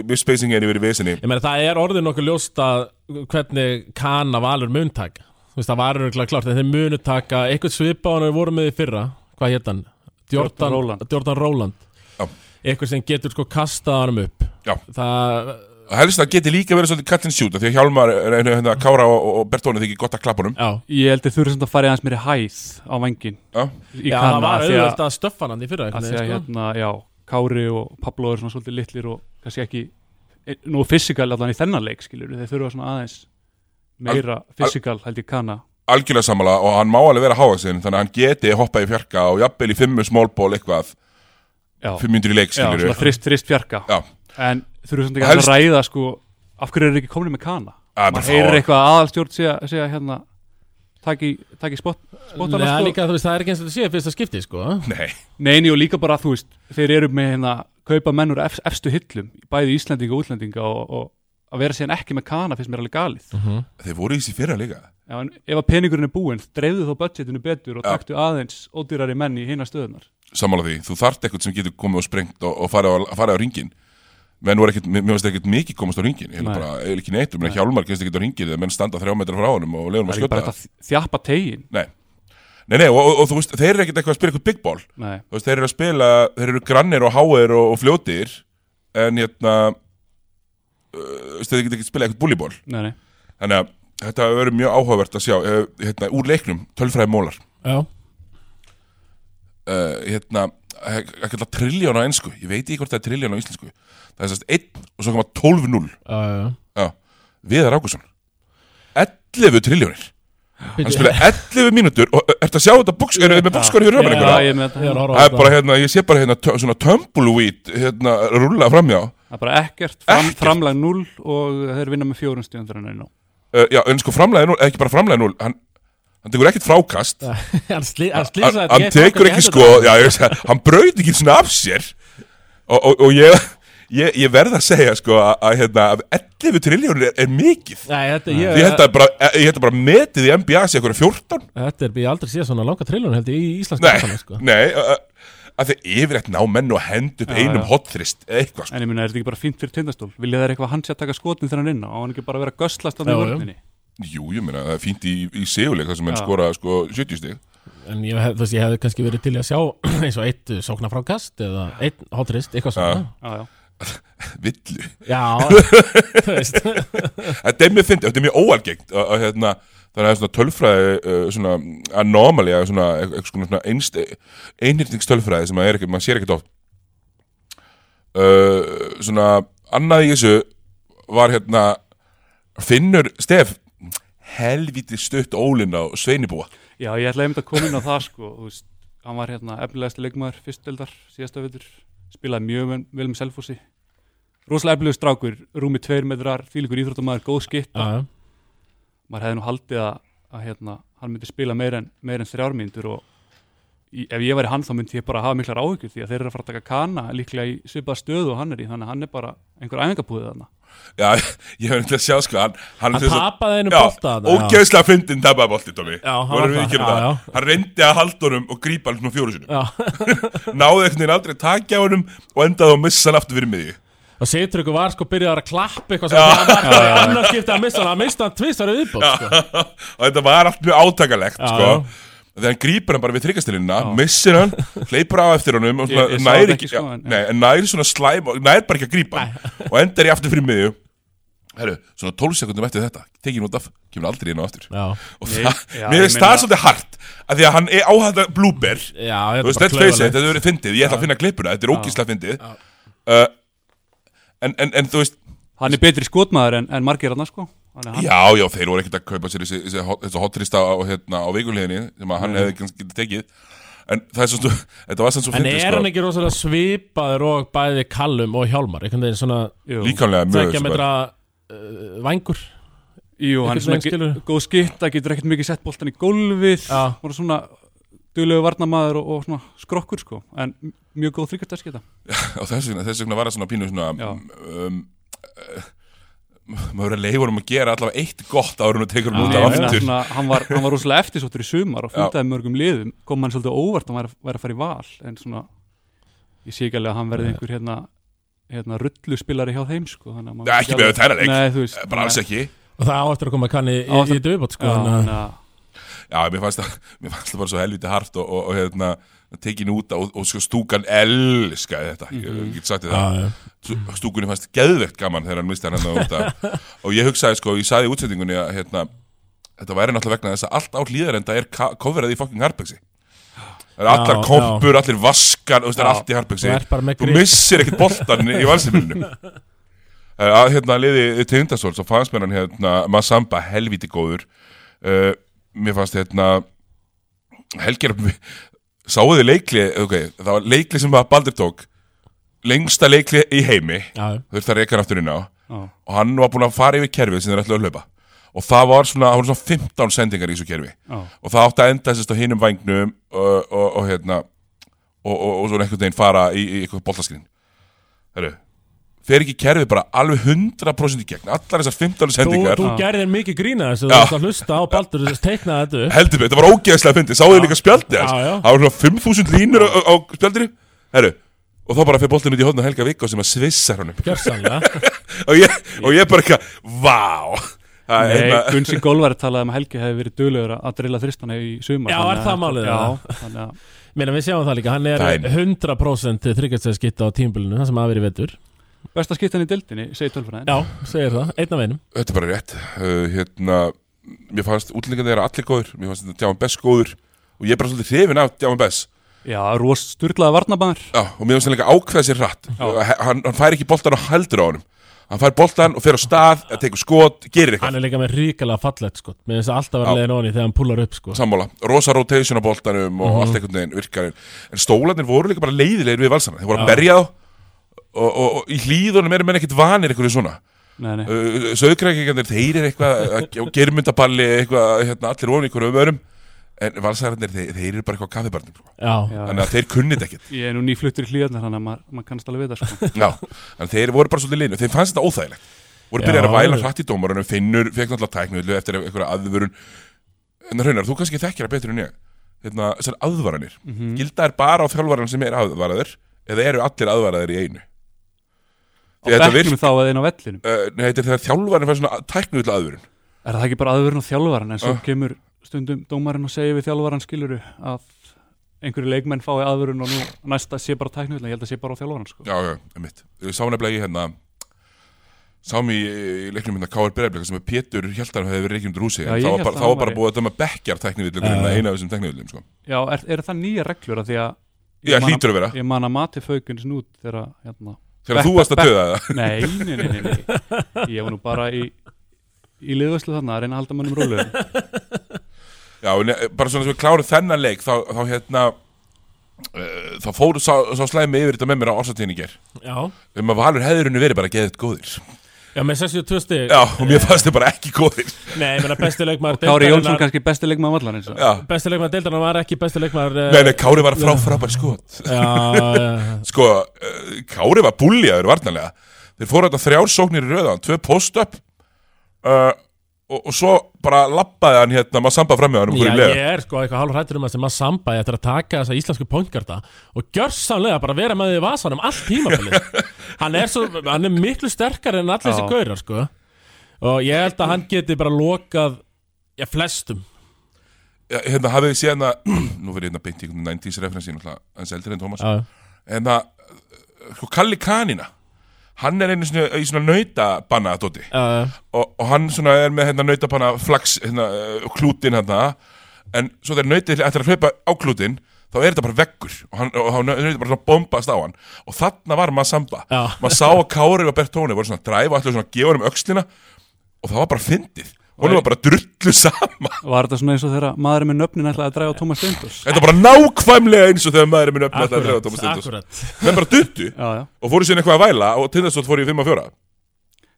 við spacing er yfir í vesinni. Ég meina það er orðið nokkuð ljóst að hvernig kann að valur muntaka Þú veist það var örgulega klart en þeir munu taka eitthvað svipa á hann við vorum með í fyrra Hvað hétt hann? Jordan Roland. Jordan Roland Já. Eitthvað sem getur sko kastað hann upp Já. Það, helst það geti líka verið svolítið cut and shoot af því að Hjálmar, er einu hérna, Kára og, og Bertóni þykir gott að klappa honum já Ég held að þurfi samt að fara í aðeins meiri hæð á vangin Já. í Já, það var því auðvitað að stöffa hann í fyrra að því að sko. hérna, já, Kári og Pablo eru svona svolítið litlir og kannski ekki e- nú fysikal allan í þennan leik skilur þeir þurfa svona aðeins meira fysikal held ég kanna algjörlega sammála og hann má alveg vera hávaxinn þannig að hann geti hoppað í fjarka og jafnvel í fimmu smólból eitthvað. Já, fimm myndir í leik já skilur svona þrist, þrist fjarka Já. en þurfa svona ekki Helst- að ræða sko af hverju eru ekki komin með kana? Bara maður fá- heyrir eitthvað að aðalstjórn segja, segja hérna taki, taki spot, spotana Nei, sko. líka, þú veist, það er ekki eins og þetta sé fyrsta skipti sko. Nei, Neini og líka bara, þú veist, þeir eru með hérna kaupa menn úr ef, efstu hillum, bæði Íslendinga og útlendinga og, og að vera síðan ekki með kana finnst mér alveg galið. Mhm. þeir voru í þessi fyrra líka. Já, en ef að peningurinn er búinn, dreifðu þó budgetinu betur og taktu aðeins ódýrari menn í hinna stöðunar sammála því, þú þarft eitthvað sem getur komið og sprengt og, og farið á, farið á ringin menn voru ekkert, mér finnst ekkert mikið komast á ringin ég Nei. bara, eiginlega ekki neitt, menn Hjálmar kemst ekkert á ringin þegar menn standa þrjá metra frá honum og leiðum Það að er ekki bara skjóta. þetta að þjappa tegin nei, nei, nei og, og, og þú veist, þeir eru ekkert eitthvað að spila eitthvað big ball. Nei, þú veist, þeir eru að spila, þeir eru grannir og háir og, og fljótir en hérna uh, þeir geta ekki spila eitthvað bullyball nei, nei. Þannig að þetta hefur verið mjög áhugavert að sjá uh, hérna, úr leiknum, tölfræði mólar. Já, uh, hérna, ekki alltaf trilljón á ennsku, ég veit ekki hvort það er trilljón á íslensku. Það er sérst 1 og svo koma 12-0 já, já já, Viðar Ágússon 11 trilljónir. Hann spilaði 11 mínútur og uh, ertu að sjá þetta buks, eru þið með Já, röfum Já, ég er með þetta. Ég er að horfa á Það er þetta. bara hérna, ég sé bara hérna tö- svona tumbleweed hérna rúlla framjá Það er bara ekkert, fram, Ekkert. framlag 0 og þeir vinna með fjórum stíðan þegar hann er ná uh, Já, en sko framlæði núl, ekki bara framlæði núl hann, hann tekur ekkert frákast. [laughs] Hann slí- hann hann, hann tekur ekki sko já, ég, hann braut ekki svona af sér. Og, og, og ég, ég, ég verð að segja sko að, að hérna, að 11 trilljónir er, er mikið. Nei, þetta, ég ég, held að bara, ég held að bara metið í NBA sé eitthvað 14 þetta er, ég aldrei séð svona langa trillun held ég í íslenska Nei, sko. nei uh, að þið yfirleitt ná menn og hend upp Já, einum hotþrist eða eitthvað sko. En ég minna, er þetta ekki bara fínt fyrir tindastól? Vilja þeir eitthvað hans að taka skotin hann er inn á? Á hann ekki bara að vera gösslast á því vörninni? Jú, ég meina, það er fínt í, í seguleik þar sem menn Já. skora sko 70 stig En ég, hef, ég hefði kannski verið til í að sjá [clears throat] eins og eitt sóknar frá kast eða eitt hotrist, eitthvað svona Já, já [laughs] villu Já, [laughs] þú veist Þetta er mjög fyndið, þetta er mjög óalgengt að, að, hérna, þannig að svona tölfræði uh, svona anomaly að svona, svona, svona einst, einhyrningstölfræði sem að er ekki, maður sér ekkert oft. Uh, svona annað í þessu var hérna Finnur Stef helviti stutt ólinn á Sveinibúa. Já, ég ætlaði einmitt að koma inn á það sko Þú veist, hann var hérna efnilegasti leikmaður fyrstdeldar síðasta veitur spilaði mjög vel, með selfossi. Rosalega efnilegur strákur, rúmi tveir metrar þvílíkur íþróttamæður, góð skitta. Já, maður hefði nú haldið að, að hérna, hann myndi spila meir en, meir en þrjármyndur og í, ef ég væri hann þá myndi ég bara hafa miklar áhyggjur því að þeir eru að fara að taka kana líklega í svipað stöðu og hann er í þannig að hann er bara einhver æfingabúðið þarna. Já, [laughs] ég hef nefnilega að sjá sko Hann, hann, Hann tapaði einu já. ógeðslega fyndin tapaði bolti, Tómi Já, hann reyndi að halda honum og grípa hann svona fjóru sinum Já, [laughs] Náði einhvern veginn aldrei að takja á honum Og endaði að missa hann aftur fyrir miði og Seytryggur var sko byrjaðar að klappa eitthvað sem hann var annars skipti að missa hann, hann mista hann tvistar viðbót sko. [laughs] Og þetta var allt mjög átakalegt sko. Þegar hann grípur hann bara við þryggastilina Missir hann, hleypur á eftir honum Og svona, Ég- ég sá nær þetta ekki, sko, nei, en nær svona slæm og Nær bara ekki að hann. Og endar í aftur fyrir miði Herru, svona 12 sekundum eftir þetta Tekið út af, kemur aldrei inn á aftur. Já, Og það, já, mér finnst það svolítið hart að Því að hann er áhæða blúber. Þú veist, face it, þetta hefur verið fyndið Ég ætla að finna klippuna, þetta er ógíslega fyndið. Uh, en, en, en þú veist hann er betri skotmaður en, en margir hann sko. Að hann, Já, já, þeir voru ekkert að kaupa sér þessi, þessi, hot- þessi hotrista á, hérna, á vikuleginni sem að hann hefði kannski getið tekið. En það er svo stu, [laughs] þetta var sem svo En fyndið er sko, hann ekki rosalega svipaður og bæði Kallum og Hjálmar? Einhvern veginn svona líkanlega mjög sko. metra uh, vængur? Jú, hann er svona góð skitta getur ekkert mikið sett boltan í gólfið. Og svona duglegu varnamaður og, og svona skrokkur sko. En mjög góð þryggastarskita [laughs] og þess vegna, þess vegna var það svona pínu svona um, uh, maður verið að leifa honum að gera allavega eitt gott en að tekur hann Já, út af aftur. svona, hann, var, hann var rosalega eftirsóttur í sumar og fundaði mörgum liðum. Kom hann svolítið óvart að hann væri, að fara í val en svona ég sé ekki alveg að hann verði einhver hérna, hérna rullu spilari hjá þeim sko, veit ekki með alveg- þennan leik. Nei, þú veist, bara alls ekki. Og það á eftir að koma kanni í, eftir- í döfbót sko, Já, þannig að- þannig að Já, mér fannst það, það bara svo helviti hart og, og, og hérna, tekin út og, og sko stúkan elskaði þetta, ég, ég get sagt þér það. Já, já. Stú- stúkunni fannst geðvegt gaman þegar hann misti hann hann út [laughs] og ég hugsaði sko, ég saði í útsendingunni að hérna, þetta væri náttúrulega vegna þess að allt á hlýðarenda er coverað í fucking Harpexi það er allar kompur, allir vaskar og það er allt í Harpexi Þú missir ekkert boltan í [laughs] valsefninu að hérna liði Tindastóls og fannst mér hann hérna Masamba helviti góður. Uh, mér fannst hérna Helgir sáuðu leikli, ok, það var leikli sem að Baldur tók. Lengsta leikli í heimi. Já, þurfti að reyka hann aftur inn á. Já, og hann var búinn að fara yfir kerfið sem þeir ætlaðu að hlaupa. Og það var svona, það voru svona 15 sendingar í þessu kerfi. Já, og það átti að enda sérst á hinum vangnum og, og, og hérna og, og, og svona einhvern veginn fara í, í eitthvað boltaskrin. Herru, fer ekki kerfið bara alveg 100% í gegn. Allar þessar 15 Þú, sendingar þú gerðir mikið grína þessu Þú Já. varst að hlusta á Baldur teikna þetta upp. Heldur mig, þetta var ógeðslega fyndið, sáðu líka já. það var svona 5000 línur á, á spjaldinu. Herru, og þá bara fyrir boltinn út í hóðna Helga Viggo sem að svissar hann upp [laughs] og ég, og ég bara eitthvað, vá. Það er Nei, hérna- Gunsi Golvar talaði um að Helgi hefði verið duglegur að drilla þristana í sumar Já, er að- það málið, Já, eða? þannig að Meina við sjáum það líka, hann er Dæmi. 100% þryggjastæðskitta á tímbilinu Það sem hafi verið vetur besta skiptan í dildinni, segir tölfræðin. Já, segir það, einn af einum. Þetta er bara rétt. Uh, hérna, Mér fannst útlendingar þeirra allir góður Mér fannst þetta Djáman Bess góður. Og ég er bara svolítið hrifin af Djáman Bess. Já, rost sturlaði varnabæður Já, og mér fannst hann líka ákveða sér hratt. Hann, hann fær ekki boltan og heldur á honum. Hann fær boltan og fer á stað Tekur skot, gerir Hann eitthvað er líka með ríkala fallegt sko. Mér finnst það alltaf verið leiðin onni þegar hann pullar upp sko. Sammála, rosa rotation á boltanum Og Mhm. allt einhvern veginn virkar. En stólarnir voru líka bara leiðilegir við valsana Þeir voru að berja þá Og, og, og í hlýðunum er menn ekkert vanir eitthvað svona. Nei, nei, uh, Söðgrækingarnir, þeir eru eitthvað [laughs] germyndaballi, eitthvað hérna, allir ofan í hverju öðrum. En valsararnir, þeir, þeir eru bara eitthvað á kaffibarnum sko. Þannig að þeir kunnit ekkert. Ég er nú nýfluttur í hlýðarnar þannig að maður, maður kannast alveg við það sko. Já, en þeir voru bara svolítið linu, þeim fannst þetta óþægilegt. Voru Já. byrjar að væla hratt í dómarunum finnur, fekk náttúrulega tæknuðlu eftir einhverja aðvörun. En raunar, þú kannski þekkir það betur en ég. Hérna, þessar aðvaranir. Mhm. eða eru allir aðvaraður í einu Á bekknum þá eða inn á vellinum uh, Nei, þetta er þegar þjálfarin fær svona tæknuðlu aðvörun Er það ekki bara aðvörun á þjálfaran en svo Já. kemur stundum dómarinn og segir við þjálfaran skiluru að einhverju leikmenn fái aðvörun og nú næsta sé bara tæknuðlega, ég held að sé bara á þjálfaran sko. Já, já, Ég sá nefnilega í hérna Sáum í, leiknum hérna K.R. Breðablik sem að Pétur Hjaltar hefði verið reikjum ég þá var bara, að var bara búið að döma bekkjar teknivillum Já, já. eina af þessum teknivillum sko. Já, er, er það nýja reglur að því að Já, hlýtur að vera Ég man að mati faukins nút þegar hérna, Þegar þú varst að döða það. [laughs] Nei, nei, nei, nei, nei. Ég var nú bara í í liðvöslu þarna að reyna að halda mannum rólu Já, en eh, bara svona sem við klárum þennan leik þá, þá hérna uh, þá fóru sá, sá slæmi yfir þetta með mér á ger já. Um að Valur hefðurinn verið bara geðið góðir Já, með 62 stig. Já, og mér fannst þið bara ekki góðir. Nei, ég meina besti leikmaður Kári Jónsson kannski besti leikmaður vallar eins og Já, Besti leikmaður deildarinn var ekki besti leikmaður uh, nei, nei, Kári var frá frábær skot. Já, já, [laughs] Sko, uh, Kári var búljaður varnarlega. Þeir fóru þetta þrjár sóknir í röðan Tvö post-up. Uh, og, og svo bara labbaði hann hérna maður samba fram með hann og fór Já, í lega ég er sko eitthvað hálf hrættur um að sem að samba eftir að taka þessa íslensku pointgarda og gjörsamlega bara vera með því í vasanum allt tímabilið. [laughs] Hann, er svo, hann er miklu sterkar en allir þessi Já. gaurar sko. Og ég held að hann geti bara lokað já, flestum. Já, Hérna hafið þið séð hérna [clears throat] Nú verður hérna beint í einhvern 90s referensi Hans eldri en Já, það, sko Kalli Kanina Hann er einu svona, í svona nautabanna dóti já. og, og hann svona er með hérna nautabanna flax hérna, uh, klútin hérna. En svo þegar nautið ætlar að hlaupa á klútin Þá er þetta bara veggur. Og hann, og hann nautið bara svona bombast á hann. Og þarna var maður samba. Já. Maður sá að Kári og Bertóni voru svona að dræfa Ætlaðu svona að gefa hann um öxlina. Og það var bara fyndið Honum var bara drullu sama. Var þetta svona eins og þegar maðurinn með nöfnin ætlaði að dræga Thomas Steindors Þetta var bara nákvæmlega eins og þegar maður er minn öfn að drefa Thomas Stendos akkurat. Menn bara duttu Já, já. og fóru síðan eitthvað að væla og til þess að fóru í 5 að 4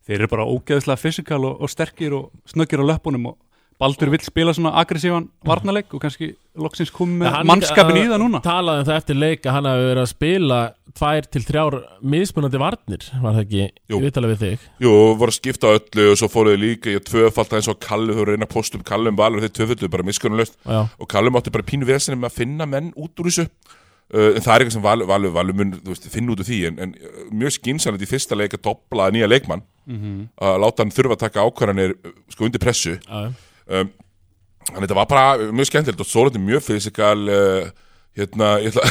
Þeir eru bara ógeðslega fysikal og, og sterkir og snöggir á löpunum og Baldur vill spila svona aggressívan varnarleik og kannski loksins komið með mannskapin í það núna. Talaði um það eftir leik að hann hafi verið að spila tvær til þrjár mismunandi varnir var það ekki Jú. viðtalið við þig? Jú, voru að skipta öllu og svo fóruðu líka í að tvöfalda eins og Kalli þau reyna að posta upp Kallum valur þeir tvöfaldu bara miskunnulöst Já, og Kallum átti bara pínu vesinni með að finna menn út úr þessu. Uh, en það er eitthvað sem valur, valur, valur mun þú veist, finna út úr því en, en uh, mjög skynsanlega í fyrsta leik að dobla nýja leikmann. Mhm. að láta hann þurfa að taka ákvarðanir uh, sko undir pressu. Já, já. Um, Þannig þetta var bara mjög skemmtilegt og Sólandi mjög fysikal uh, hérna, ég, ætla,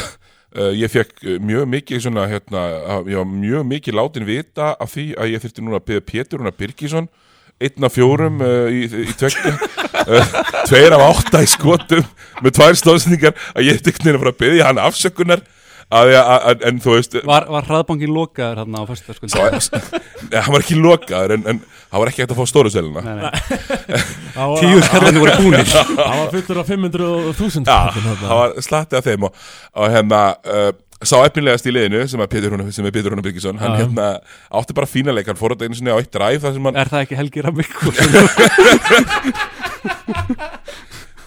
uh, [laughs] ég fekk uh, mjög mikið svona, hérna, ég var mjög mikið látin vita af því að ég þurfti núna að beða Pétur Rúnar Birgisson einn af fjórum uh, í, í tvekki uh, [laughs] tveir af átta í skotum með tvær stóðsendingar að ég þurfti að fara að beðja hann afsökunar að, að, en þú veist Var, var hraðbankin lokaður hérna á Nei, hann var ekki lokaður en, en hann var ekki hægt að fá stóru selina Nei, nei. Hann var- Tíu skarðinu voru búnir. Hann var fullur af 500.000 Já, það var slatti af þeim og, og hérna uh, sá efnilegast í liðinu sem er Pétur Rúnar, sem er Pétur Rúnar Birgisson hann hérna átti bara fína leik hann fór þetta einu sinni á eitt sem hann Er það ekki Helgi Ramikko [laughs]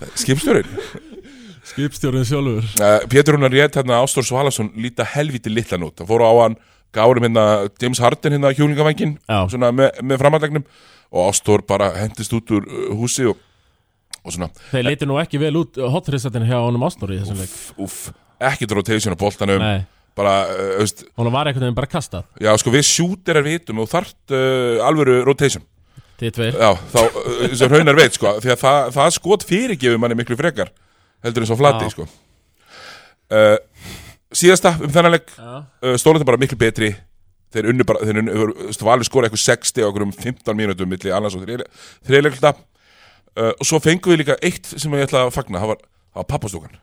[laughs] skipstjórinn Skipstjórinn sjálfur. Uh, Pétur Rúnar rétt hérna Ástór Svalason líta helviti litlan út hann fór á hann gárum hérna James Harden hérna svona með, með framhallegnum og Ástór bara hendist út úr uh, húsi og, og svona. Þeir leiti nú ekki vel út hotrissetin hjá honum Ásnóri í þessum leik. uff, ekkert rotation á boltanum. Nei, bara, uh, veist, honum var einhvern veginn bara kastað. Já sko við shooterar vitum og þart uh, alvöru rotation. Þið tveir. Já, þá, uh, sem raunar veit sko því að það, það skot fyrirgefur manni miklu frekar heldur en svo flati sko. Uh, síðasta um þennan leik Já, uh, stólandi bara miklu betri. Þeir unnu bara, þeir unnu, valið skora eitthvað 60 okkur um 15 mínútum milli annars og þriðleikta uh, og svo fengum við líka eitt sem ég ætla að fagna það var, var pappastúkan.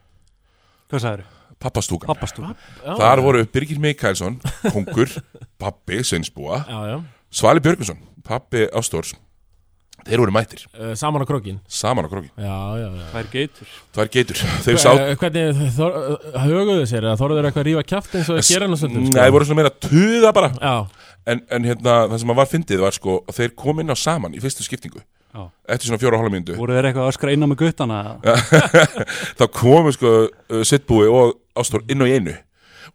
Hvað sagður? pappastúkan, Pappastúr já, þar voru Birgir Mikaelsson kongur, [laughs] pappi, Sveinsbúa já, já. Svali Björgvinsson, pappi Ástórs þeir voru mættir, Uh, Saman á krókin saman á króki Já, já, já. Er geitur. Tvær geitur, [laughs] þeir sá Hvernig höguðu sér eða þorðu þeir eitthvað að rífa kjaft eins og þeir gera sko? Nei, þeir voru svona meira að tuða bara. Já, en, en hérna, það sem að var fyndið var sko að þeir kom inn á saman í fyrstu skiptingu. Já. eftir svona fjóra og hálfa mínútu. Voru þeir eitthvað að öskra innan með guttana? [laughs] þá komu sko uh, Sittbúi og Ástór inn og í einu.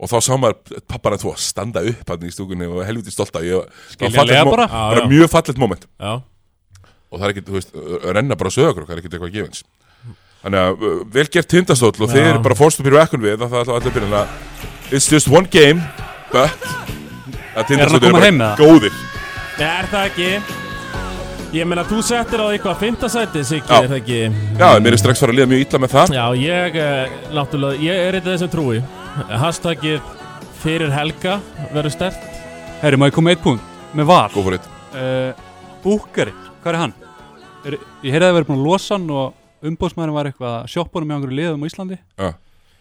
Og þá sá maður pappana tvo standa upp hann í stúkunni og helviti ég, var Skiljanlega fallegt mo- bara. Bara mjög fallet moment. Já og það er ekki, þú veist, renna bara sögur það er ekki eitthvað gefins. Þannig að uh, vel gert tindastóll og þeir eru bara fórstu fyrir ekkun við það er alltaf allir byrjun að it's just one game but að tindastóll eru bara góðir. Nei, er það ekki? Ég meina, þú settir á eitthvað fimmtasæti, Siggi, Já. er það ekki? Já, mér er strax fara að liða mjög illa með það. Já, ég, eh, náttúrulega, ég er eitthvað þessum trúi. Hashtagið fyrir helga verður stert Herri, má ég koma eitt punkt? Með var uh, Búkari, hvað er hann? Er, ég heyrði að það verið búin að losa hann og umbóðsmaðurinn var eitthvað að sjoppa hann með einhverju liðum á Íslandi. Já.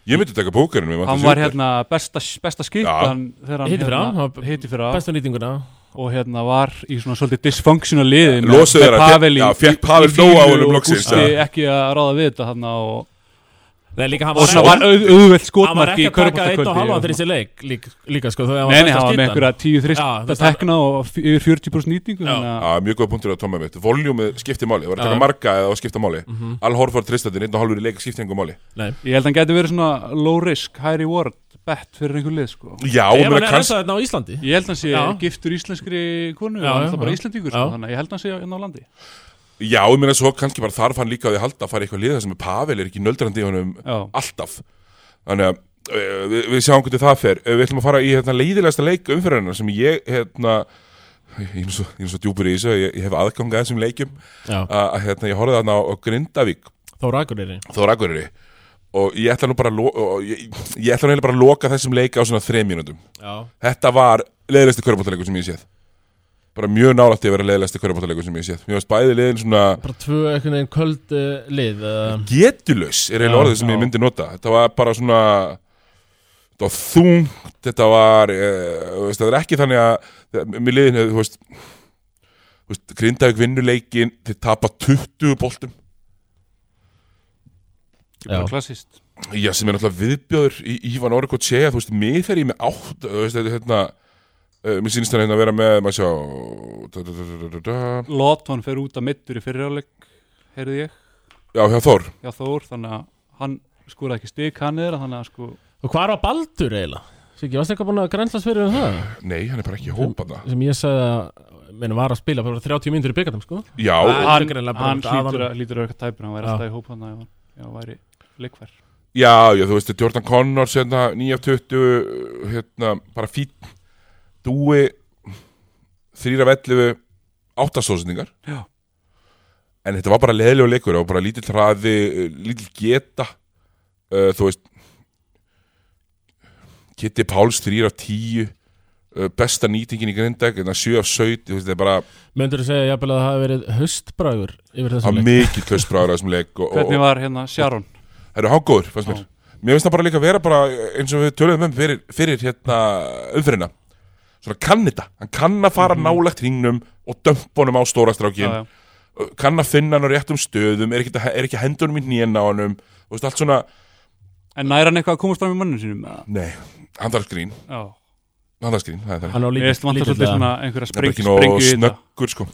ég myndi taka bókarinn við Hann var hérna besta, besta skiptan þegar hann Hitti fyrir á, hérna, hann var hitti fyrir á Bestu nýtinguna. Og hérna var í svona svolítið dysfunctional liði Losuðu þeirra, Pavel nóg á honum og loksins, ekki að ráða við þetta hann og, líka og var, svona var auð, auðvelt hann var skotmark ekki í að taka eitt og halva körfbóltakvöldi fyrir þessi leik líka, líka sko, þegar Nei, nei, besta hann var með einhverja tíu Já, þrist þú að veist, tekna og yfir 40% nýtingu mjög góð punktur að tóma mitt Voljúmið skipti máli, það var að taka marga eða að skipta máli. Al Horford tristatinn, einn og hálfur í leik skipti einhver máli. Nei, ég held að hann geti verið svona low risk, high reward bet fyrir einhver lið sko. Já, er þetta á Íslandi. Ég held að hann sé giftur íslenskri konu hann já, er bara já. íslendingur sko, þannig að ég held að hann sé inn á landi Já, ég meina svo kannski bara þarf hann líka á því að halda að fara eitthvað liða sem er Pavel er ekki nöldrandi í honum Já, alltaf. Þannig að uh, við, við sjáum hvernig það fer. Uh, Við ætlum að fara í hérna, leiðilegasta leik umfyrirna sem ég hérna Ég er svo, ég er svo djúpur í þessu, ég, ég hef aðgang að þessum leikjum. Já, að að, hérna, ég horfði þarna á, á Grindavík. Þóra Akureyri. Þór Akureyri. Og ég ætla nú bara að ég, ég ætla nú bara að loka þessum leik á svona þreim mínútum. Þetta var leiðilegsti körbáttaleikur sem ég séð Bara mjög nálætti að vera leiðilegsti körbáttaleikur sem ég séð Mér varst bæði liðin svona bara tvö einhvern veginn köld uh, lið uh, getulös er Já, orðið sem já. ég myndi nota Þetta var bara svona Þetta var þungt Þetta var uh, veist, Það er ekki þannig að Mér liðin, þú veist veist, Grindavík vinnuleikin Þeir tapa 20 boltum bara Já. klassist Já, sem er náttúrulega viðbjöður í Ívan Orkot segja, þú veist, mig þegar ég með átt, þú veist, þetta er hérna, mér sýnist hann hérna að vera með, maður sjá. Lotton fer út að mittur í fyriráleik heyrði ég, já, hjá Þór, já Þór þannig að hann skúraði ekki stik hann eða þannig að sko Og hvað var Baldur eiginlega? Siggi, varst eitthvað búin að grænslast fyrir um það? nei, hann er bara ekki í hópa það. Sem ég sagði að Meina var að spila bara 30 mínútur í byggarnum sko Já, er hann, hann út af hlýtur honum. að hlýtur að auka tæpur hann væri alltaf í hóp hann að já, væri leikfær já, já, þú veist, Jordan Connors, hérna, 9 af 20, hérna, bara fín, dúi, 3 af 11, 8 stóðsendingar. Já. En þetta var bara leðilega leikur og bara lítill hraði, uh, lítill geta, uh, þú veist, Kitty Páls 3 af 10 uh, besta nýtingin í Grindag en 7 af 17 þú veist, þetta er bara Möndur þú segja jafnvel að það hafi verið höstbragur yfir þessum leik? mikið hlustbráður þessum leik og, hvernig var hérna Sharon? Það eru hágóður, fannst mér. Mér finnst það bara líka vera bara eins og við töluðum um fyrir, fyrir hérna umfyrirna svona kann þetta, hann kann að fara Mhm. nálægt hringnum og dömpunum á stórastrákin já, já. kann að finna hann á réttum stöðum er ekki, að- er ekki hendunum í hnén á honum. Og allt svona, en næra hann eitthvað að komast fram í mannum sínum eða? nei. Já, það er það, Hann á ég lítið veist vantar svolítið svona einhverja það er bara spreng, ekki nóg snöggur sko.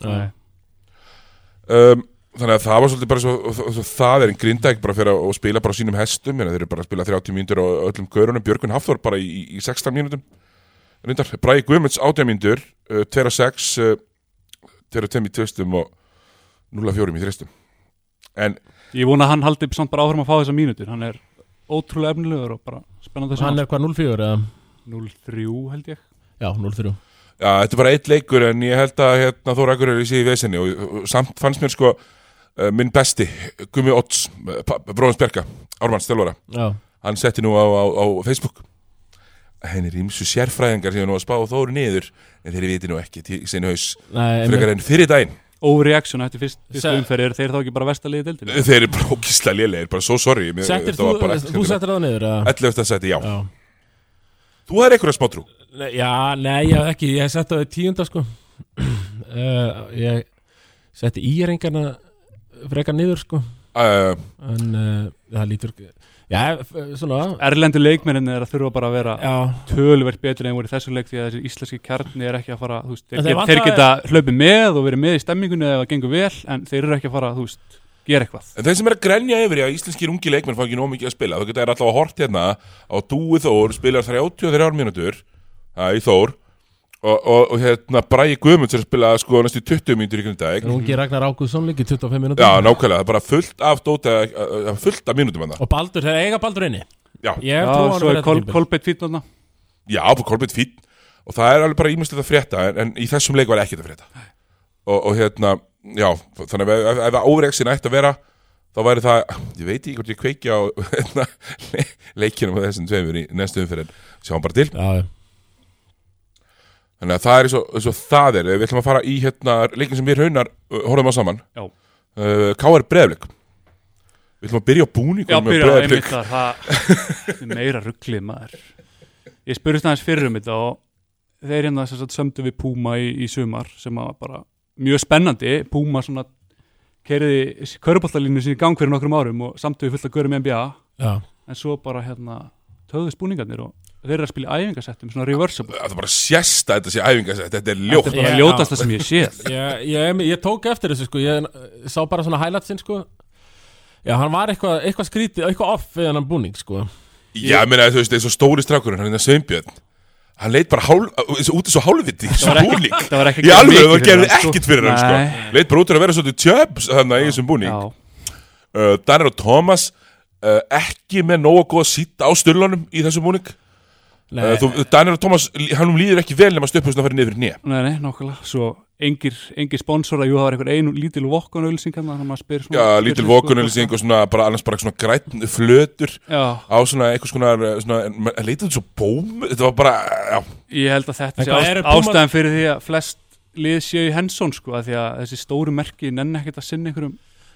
Um, þannig að það var svolítið bara svo, svo, svo það er en grindæk bara fyrir að spila bara á sínum hestum. Þeir eru bara að spila 30 mínútur og öllum gaurunum Björgun Hafþór bara í, í 16 mínútum reyndar, Bræði Guðmunds átjamíndur uh, 2-6 uh, 2-5 í tvistum og 0-4 í þristum. En Ég vona að hann haldi samt bara áfram að fá þessa mínútur. Hann er ótrúlega efnilegur og bara spennandi að Hann sjá er hvað 0-4 eða? 0-3 held ég. Já, 0-3 Já, þetta er bara eitt leikur en ég held að hérna, Þóra Akureyri sé í vesinni og, og samt fannst mér sko uh, minn besti, Gumi Odds Bróðans Berga, Ármanns Já, hann setti nú á, á, á Facebook henni er ímsu sérfræðingar sem er nú að spá Þóru niður en þeir viti nú ekki til sinni haus frekar en fyrir daginn. Overreaction eftir fyrst, fyrst Se- umferð er þeir þá ekki bara vestaliði deildinu þeir eru bara ókísla lélegir, bara svo þetta þú, var bara þú ekkert settir það niður eða? 11. seti, já. Já. Þú hefur eitthvað smátrú Nei, Já, nei, ég hef ekki, ég setti það í tíunda sko. Uh, [clears throat] Ég setti íringarna frekar niður sko. Uh, En uh, það lítur Já, svona. Erlendu leikmennin er að þurfa bara að vera Já, töluvert betur en voru í þessu leik því að þessi íslenski kjarni er ekki að fara þú veist, þeir, þeir þeir, geta hlaupið með og verið með í stemmingunni ef það gengur vel en þeir eru ekki að fara, þú veist, gera eitthvað. En þeir sem er að grenja yfir í að íslenskir ungi leikmenn fá ekki nóg mikið að spila. Þú getur alltaf að hort hérna á Dúi Þór spilar 33 mínútur. Það í Þór og, og, og hérna Bræði Guðmunds er að spila sko næstu 20 mínútur í Grindavík en ungi Ragnar Ágússon líki 25 minútur Já, nákvæmlega, það er bara fullt af dóta, uh, fullt af mínútum hann Og Baldur, þeir eiga Baldur inni? Já, Já, svo er þetta kol, tímabil. Kolbeitt fítnarna já, bara Kolbeitt fín og það er alveg bara ímestið að frétta en, en í þessum leik var ekkert að frétta. Og, og hérna, já, þannig að ef, ef óreiksin ætti að vera þá væri það, ég veit ekki hvort ég kveiki á [laughs] hérna, le- leikinum með þessum tveimur í næstu umfyrir, sjáum bara til. Já, já þannig að það er eins og, það er. Við ætlum að fara í hérna leikin sem við raunar uh, horfum á saman. Já. uh, K.R. Breiðlik við ætlum að byrja á Já, búningum með byrja á einmitt þar það er meira rugglið maður. Ég spurðist aðeins fyrir um þetta og þeir hérna sem sagt sömdu við Puma í, í sumar sem að bara mjög spennandi. Puma svona keiriði köruboltalínu sinni í gang fyrir nokkrum árum og samtu við fullt að görum NBA Já, en svo bara hérna töðust búningarnir og þeir eru að spila í æfingasettum svona reversible. Það er bara sérst að þetta sé æfingasett þetta er ljótt. Þetta er bara Já. ljótasta sem ég séð. [laughs] Ég, ég, ég tók eftir þessu sko. Ég sá bara svona highlightsin sko. Já, hann var eitthvað, eitthvað skrítið, eitthvað off við hann búning sko. Já, ég meina, þú veist, eins og stóri strákurinn, hann er Sveinbjörn. Hann leit bara hál, út eins og hálfviti í var ekki- búning. það var ekki Í það fyrir gerði hann, ekkert fyrir hann, Nei. Leit bara út fyrir að vera svolítið tjöps þannig í þessum búning. Já, uh, Daniel og Thomas uh, ekki með nógu góða sýtt á styrlunum í þessum búning. Nei, uh, þú, Daniel og Thomas, hann líður ekki vel nema stöpust að fara niður fyrir nýja nei, nei, nákvæmlega. Svo engir, engir sponsora, jú, það var einhver einu lítil vokkunauðlýsing hann þannig að maður spyr svona Já, lítil sig, vokunulýsing og svona, bara annars bara svona græn flötur Já, á svona eitthvað svona, svona en leitað svo bóm, þetta var bara, já. Ég held að þetta sé ástæðan fyrir því að flest lið séu í hensón sko, að því að þessi stóru merki nenni ekkert að sinna einhverjum.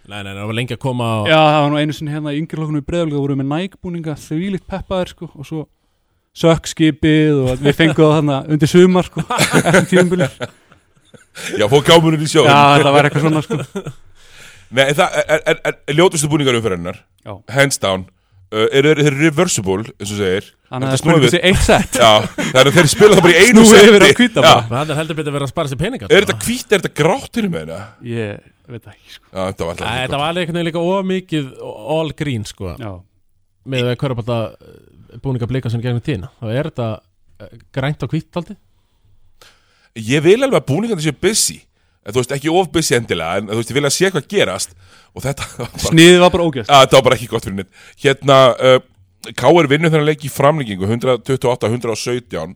Nei, nei, það var lengi að koma á Já, það var nú einu sinni hérna í yngri lokkunum í breðalga voru með nægbúninga þvílíkt peppaðir sko, og svo sökkskipið og við fengum það þarna undir sumar sko, eftir tímabili Já, fóð gámunum í Já, sjóðum þetta var eitthvað svona sko. Nei, en það er, er, er, er ljótustu búningar umferðinnar Já. Hands down uh, Eru þeir reversible, eins og segir Þannig að Þetta það snúið þessi eitt sett Já, það er þeir spila það bara í einu Snúið setti yfir hvíta Já, bara. Það er heldur betur verið að spara sér peninga Er þetta hvít, er þetta grátt til með þetta? Ég veit það ekki sko. Já, þetta var alltaf Nei, ekki þetta var veginn líka ómikið all green sko Já, með að hverjabálta búninga blika sem gegnum tíðina? Þá er þetta eh, grænt og hvítt aldrei Ég vil alveg að búningarnir séu busy. En, Þú veist, ekki of busy endilega En þú veist, ég vil að sé hvað gerast. Og þetta [laughs] var sniðið var bara ógæst að, þetta var bara ekki gott fyrir neitt. Hérna, uh, K.R. vinnur þennan leik í framlengingu 128-117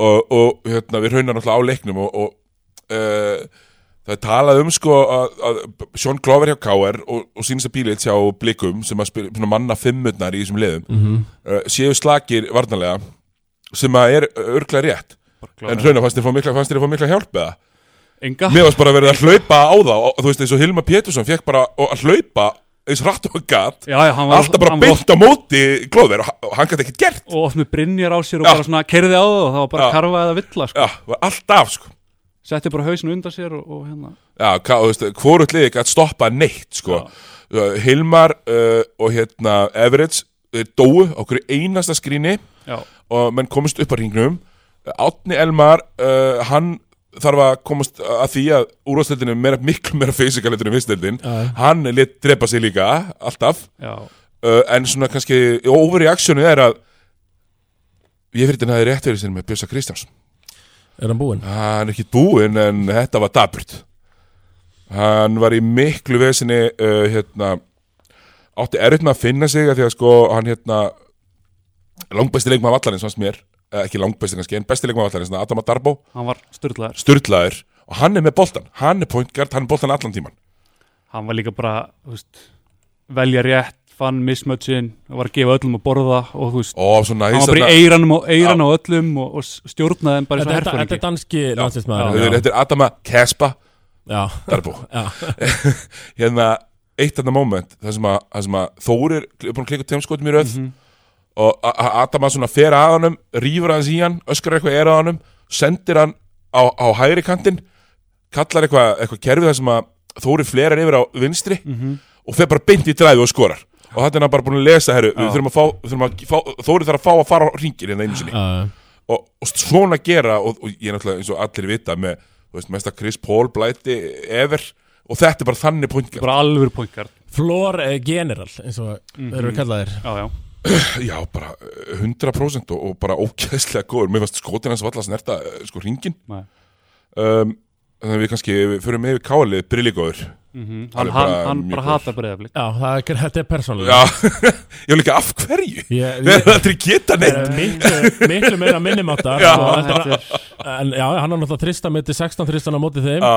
og, og hérna, við raunar náttúrulega á leiknum og, og uh, það er talað um sko að, að Sean Glover hjá K.R. og, og Sýnisa Bílits hjá Blikum sem að spila, manna fimmutnar í þessum liðum mm -hmm. uh, séu slagir varnarlega sem að er örglega rétt en raunar fannst þér þér fá mikla hjálp eða Enga mér varst bara verið að hlaupa á það og þú veist eins og Hilma Pétursson fekk bara að hlaupa eins rætt og hann gat Já, já, hann var alltaf bara beint á móti Glover og hann- gæti ekkert gert og oft með brinjar á sér og Já. bara svona kerði á það og það var bara Já. karfa eða villa sko. alltaf sko setti bara hausinu undan sér og, og hérna. Já, hvorut liði gæti stoppa neitt sko. Uh, Hilmar uh, og hérna Everett á hverju einasta skrýni já, og menn komist upp á ringnum Átni Elmar uh, hann þarf að komast að því að úrvarsdeildin er meira, miklu meira vissdeildin Já. hann lit drepa sig líka alltaf. Já, uh, en svona kannski overreactionu er að ég fyrir þetta rétt fyrir sér með Bjössa Kristjáns Er hann búinn? hann er ekki búinn en þetta var daburt hann var í miklu vesinni uh, hérna átti erfitt með að finna sig af því að sko hann hérna langbæsti leikmaður vallarins fannst mér. Eh, ekki langbæsti kannski, en besti leikmaður vallarins Adama Darbo, hann var styrlaður styrlaður og hann er með boltan, hann er pointgard hann er boltan allan tíman hann var líka bara þú veist, velja rétt fann mismötsin, var að gefa öllum að borða og þú veist, og svo hann var bara í eiranum og eiran á öllum og, og stjórnaði þeim bara Þetta eins og þetta- þetta er herfóringi danski Já. landslismæður þetta er Adama Kespa. Darbo [laughs] hérna eitt annar moment það sem að, að Þórir er búin að klika tveim skotum í röð Mhm. og A- A- Adama svona fer að honum rýfur hans í hann, öskar eitthvað er að honum sendir hann á, á hægri kantinn kallar eitthvað, eitthvað kerfi þar sem að Þórir flerar yfir á vinstri Mhm. og fer bara beint í dræfi og skorar og þetta er hann bara búin að lesa herru, við þurfum að fá, við þurfum að fá Þórir þarf að fá að fara á ringir hérna einu sinni já og, og svona gera og, og ég er náttúrulega eins og allir vita með þú veist, mesta Chris Paul blæti ever og þetta er bara þannig pointgard bara alveg pointgard Flor eh, General, eins og þeir eru kallaðir já, já. [clears throat] Já, bara eh, 100% og, og bara ógeðslega góður. Mér fannst skotin hans valla snerta eh, sko ringin. Nei. Um, þannig að við kannski við förum með yfir kálið, brilligóður. Mm hann, Alveg hann, bara hann mjög bara hatar breyðaflik Já, það er, þetta er persónulega Já, [laughs] ég var líka af hverju? Ég, ég, erum aldrei geta neitt. Eh, miklu, miklu meira minnumáttar Já. sko, þetta þetta er já, hann har náttúrulega þrista með til 16 þristan á móti þeim. Já,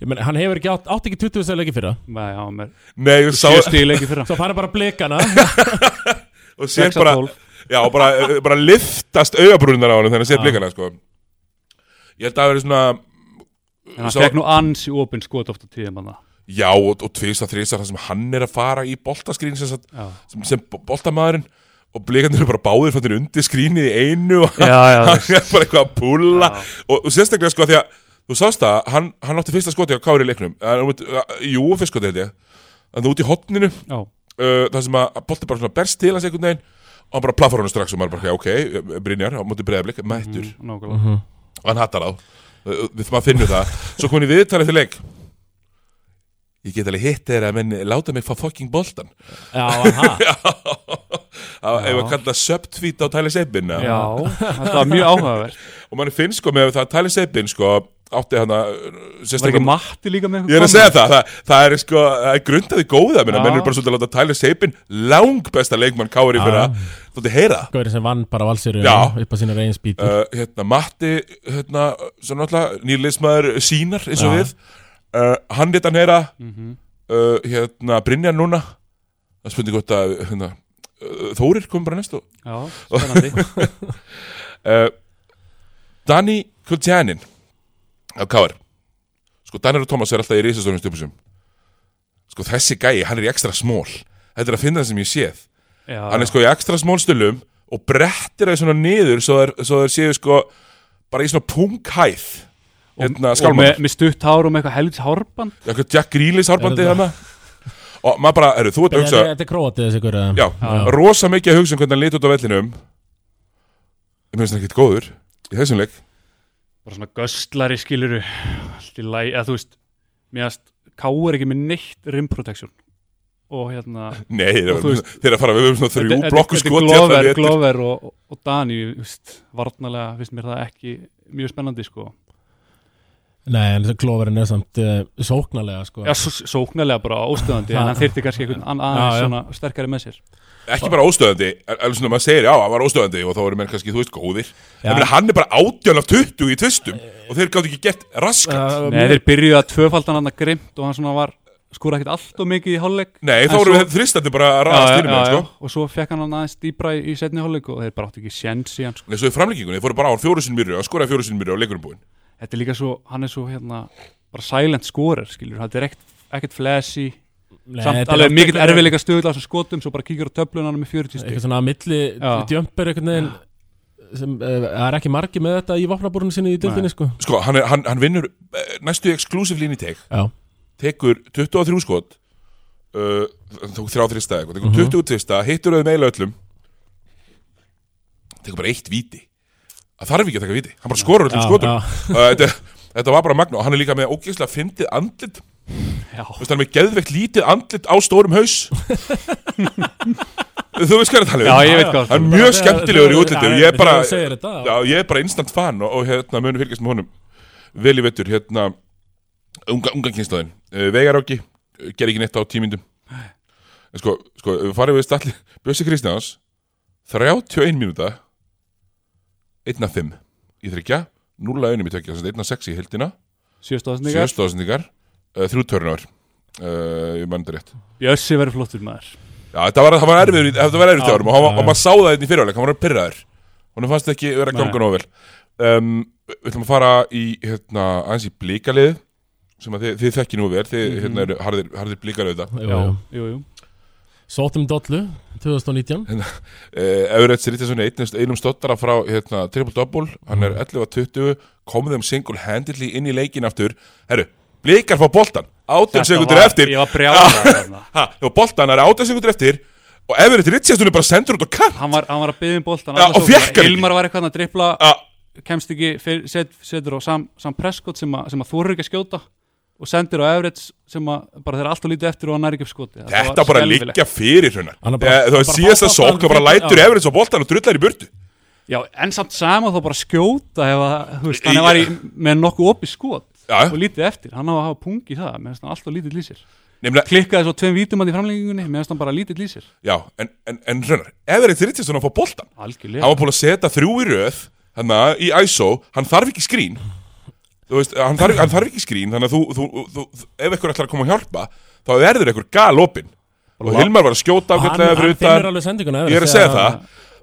Ég meni, hann hefur ekki átt, átt ekki 20 leiki fyrra. Nei, já, með nei, sá, Svo fara bara blikana. [laughs] Og sér 6 bara, að 12 já, og bara, eh, bara liftast augabrúnar á hann þegar hann sér blikana, sko. Ég held að það verið svona, en hann fekk nú ansi opinn skot ofta tíðum hann já, og, og tvist að þrista þar sem hann er að fara í boltaskrín sem, sem, sem boltamaðurinn og blikandir eru bara báðir fannir undir skrínið í einu og já, já, [laughs] hann er bara eitthvað að púla og, og sérstaklega sko því að þú sást það, hann, hann átti fyrsta skoti á Kári leiknum jú, fyrst skoti held ég. En það út í hotninu uh, það sem að bolti bara svona berst til hans einhvern veginn og hann bara plaffar hann strax og maður bara, ok, Brynjar á móti breyðablik, mættur. Mm, og hann hattar á, uh, við maður finnum það. Svo kom hann í viðtalið til leik ég get alveg hitt þeirra menn láta mig fá fucking boltan Já, aha. Að ef að kalla subtweet á Sabin já, þetta var mjög áhugavert. [laughs] Og mann finnst sko með það að Sabin sko átti að var ekki Matti líka með Ég er að segja það, það, það er sko, það er grundaði góða menn er bara svolítið að láta Sabin lang besta leikmann káir í Já. fyrra, þú veit heyra? Það. Gaurin sem vann bara valsiru Já. upp á sína reyn spýtur Uh, hérna, Matti, hérna, nýrleismæður sínar eins og við, uh, hann lit hann heyra, Mhm. uh, hérna, Brynjar núna, það spurning gott að, hérna, uh, Þórir kom bara næst og, já, spennandi. [laughs] Danny Kultjanin, á káir, sko, Danir og Thomas er alltaf í risastónum stjúpusum, sko, þessi gæi, hann er í ekstra smól, þetta er að finna það sem ég séð, já, hann er sko í ekstra smólstölum og brettir það svona niður svo þeir séu sko bara í svona punkhæð hérna og skálmann, með, með stutt hár og með eitthvað helvits hárband eitthvað Jack Grealish árbandi Er hérna. Og maður bara, eru þú ert að hugsa Þetta er króatið þessi gaur já, Já. rosa mikið að hugsa um hvernig hann lít út á vellinum. Ég finnst hann ekkert góður í þessum leik. Bara svona göstlari skiluru allt í læg, eða þú veist mér að Ká er ekki með neitt rim protection. Og hérna nei, þeir Og að fara við höfum svona þrjú blokku skot þetta er Glover, hérna Glover og, og, og Dani varnalega finnst mér það ekki mjög spennandi sko Nei, en klóverinn er samt uh, sóknarlega sko Já, sóknarlega bara óstöðandi en hann þyrfti kannski einhvern ann- Já, aðeins já. svona sterkari með sér ekki bara óstöðandi, alveg svona maður segir já, hann var óstöðandi og þá eru menn kannski, þú veist, góðir Já. en hann er bara átján af 20 í tvistum og þeir gátt ekki gert raskat Nei, þeir byrjuðu að tvöfaldan hann að grimt og hann svona var skúra ekkert allt og mikið í hálfleik Nei, þá svo- við þristandi bara að ræðast já, með, sko. og svo fekk hann hann aðeins dýbra í, í setni hálfleik og þeir bara áttu ekki sjens í hann sko. Nei, svo í framlíkingunni, þeir fóru bara á hann fjóru sinni myrri og skoraði fjóru sinni myrri og leikurinn búinn. Þetta er líka svo, hann er svo hérna bara silent scorer, skilur, þetta er ekkert, flashy, nei, samt er alveg veginn- erfiðleika stöðla á þessum skotum, svo bara kíkir á töflun hann með 40 stík Eitthvað svona milli Já. djömpur veginn sem uh, er ekki margi með þetta í vopnabúrunu sinni í dildinni sko. Sko, hann, er, hann, hann vinnur eh, næstu exclusive líni tek, Já, tekur 23 skot, uh, tók þrjá þrista eitthvað, tekur Mhm. 20 tvista, hittur auðvitað meila öllum, tekur bara eitt víti. Það þarf ekki að taka víti, hann bara skorur öllum skotum. Uh, þetta, þetta var bara magna og hann er líka með ógeðslega fyndið andlit, hann er með geðveikt lítið andlit á stórum haus. [laughs] þú veist hvað er að um? Já, ég veit hvað Hann er mjög skemmtilegur í útliti og ég er bara, já, ég er bara instant fan og, og hérna munum fylgjast með honum. Vel í vettur, hérna unga, unga kynslaðin, uh, Veigaráki uh, ger ekki neitt á tímyndum. En sko, sko, við farum við stalli Bjössi Kristjáns 31 mínúta 1-5 í þryggja 0-1 í tökja, 1-6 í Sjöstóðsningar 7 stóðsendingar, uh, 3 törnur uh, ég mann þetta rétt. Bjössi verður flottur maður. Já, þetta var, var erfiður, í- þetta var erfiður Já, hjá honum og, hann og maður sá það þetta í fyrirháleik, hann var pyrraður Hún fannst ekki vera að ganga nóg vel. Um, Við ætlum að fara í hérna, aðeins í blíkalið sem að þið, þið þekki nú vel þið Mhm. hérna, eru harðir, harðir blíkalið þetta jú. jú, jú Sótum Dollu 2019 uh, Everett Sritjason einnum, einum stottara frá hérna, triple double, hann er 11-20 kom þeim single-handedly inn í leikin aftur. Herru, blíkar fá boltan 18 Þetta sekundur eftir. Ég var ha, og boltan er 18 sekundur eftir. Og Everett Sritjason er bara sendur út á kant. Hann var, hann var að byggja um boltan og ekki. Ilmar var eitthvað að drippla Kemst ekki, setur á Sam, Sam Prescott sem, að þorir ekki að skjóta Og sendir á Everett sem að bara þeir alltaf lítið eftir og hann er ekki upp skoti Þetta bara liggja fyrir Hann er Þú veist, bara síðasta fá sók og bara lætur. Everett svo boltan og drullar í burtu. Já, en samt sama þá bara skjóta að, veist, hann var í, með nokkuð opið skot Já. og lítið eftir, hann á að hafa pungi í það meðan hann alltaf lítið lýsir Nefnilega, klikkaði svo tveim vítum að í framlengingunni meðan hann bara lítið lýsir já, en, en, en hrunar Everett Richardson að fá algjörlega, Hann var búin að setja þrjú í röð að í ISO, hann þarf ekki skrín Þú veist, hann þarf, hann þarf ekki skrín Þannig að þú, þú, þú, þú ef eitthvað ætlar að koma að hjálpa Þá verður eitthvað gal opinn Og Hilmar var að skjóta Og hann fyrir finnur utan. alveg sendinguna Ég er að segja það.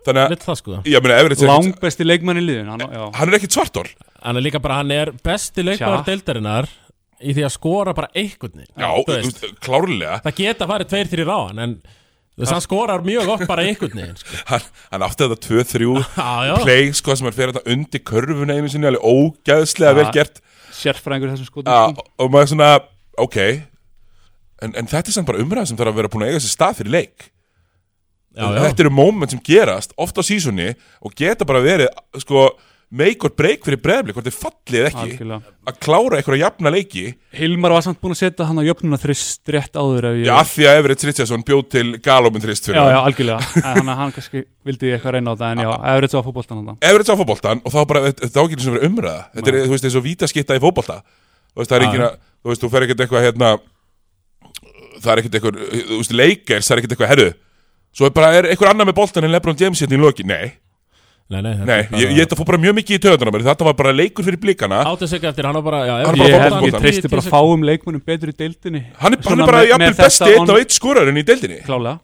Þannig að, sko. Ég meina, Everett Richardson langbesti leikmann í liðin hann, Hann er ekkit svartól Hann er líka bara, hann er besti leikmaður Tja. deildarinnar Í því að skora bara einhvern veginn Já, klárlega. Það geta farið tveir, þrjir á hann En þú veist, hann skorar mjög oft bara einhvern veginn sko. [laughs] Hann, hann átti þetta 2-3 [laughs] Já, já play sko sem er fyrir þetta undir körfuna einu sinni alveg ógæðslega Ja. vel gert sérfræðingur þessum skotum ja, sko. og maður svona, ok en, en þetta er samt bara umræð sem þarf að vera búin að eiga sér stað fyrir leik já, já. þetta eru moment sem gerast oft á sísoni og geta bara verið sko make or break fyrir breyfli hvort þið fallið ekki Algjörlega. að klára einhverja jafna leiki. Hilmar var samt búin að setja hann á jöfnuna þrist rétt áður ef ég, já, af því að Everett Richardson bjóð til galopin þrist fyrir já, já, algjörlega. [laughs] En hann, hann kannski vildi eitthvað reyna á það en já, Everett að fótboltan hann Everett sá fótboltan og þá bara, þetta ágæður sem verið umræða. Þetta er, þú veist, eins og vítaskitta í fótbolta. Þú veist, það er að, þú veist, þú fer ekkert eitthvað hérna, það er ekkert eitthvað þú veist, leikers, það er ekkert eitthvað, herru svo er bara, er eitthvað annað með boltan en Lebron James hérna í loki, nei, Nei, nei, þetta nei, ég, ég þetta fór bara mjög mikið í töðunum þetta var bara leikur fyrir blikana Áttu sig eftir, hann var bara, já, Hann ég, bara ég treysti bara fáum leikmunum betur í deildinni hann er, hann er bara með- jafnvel þetta besti einn on- á eitt skorarinn í deildinni klálega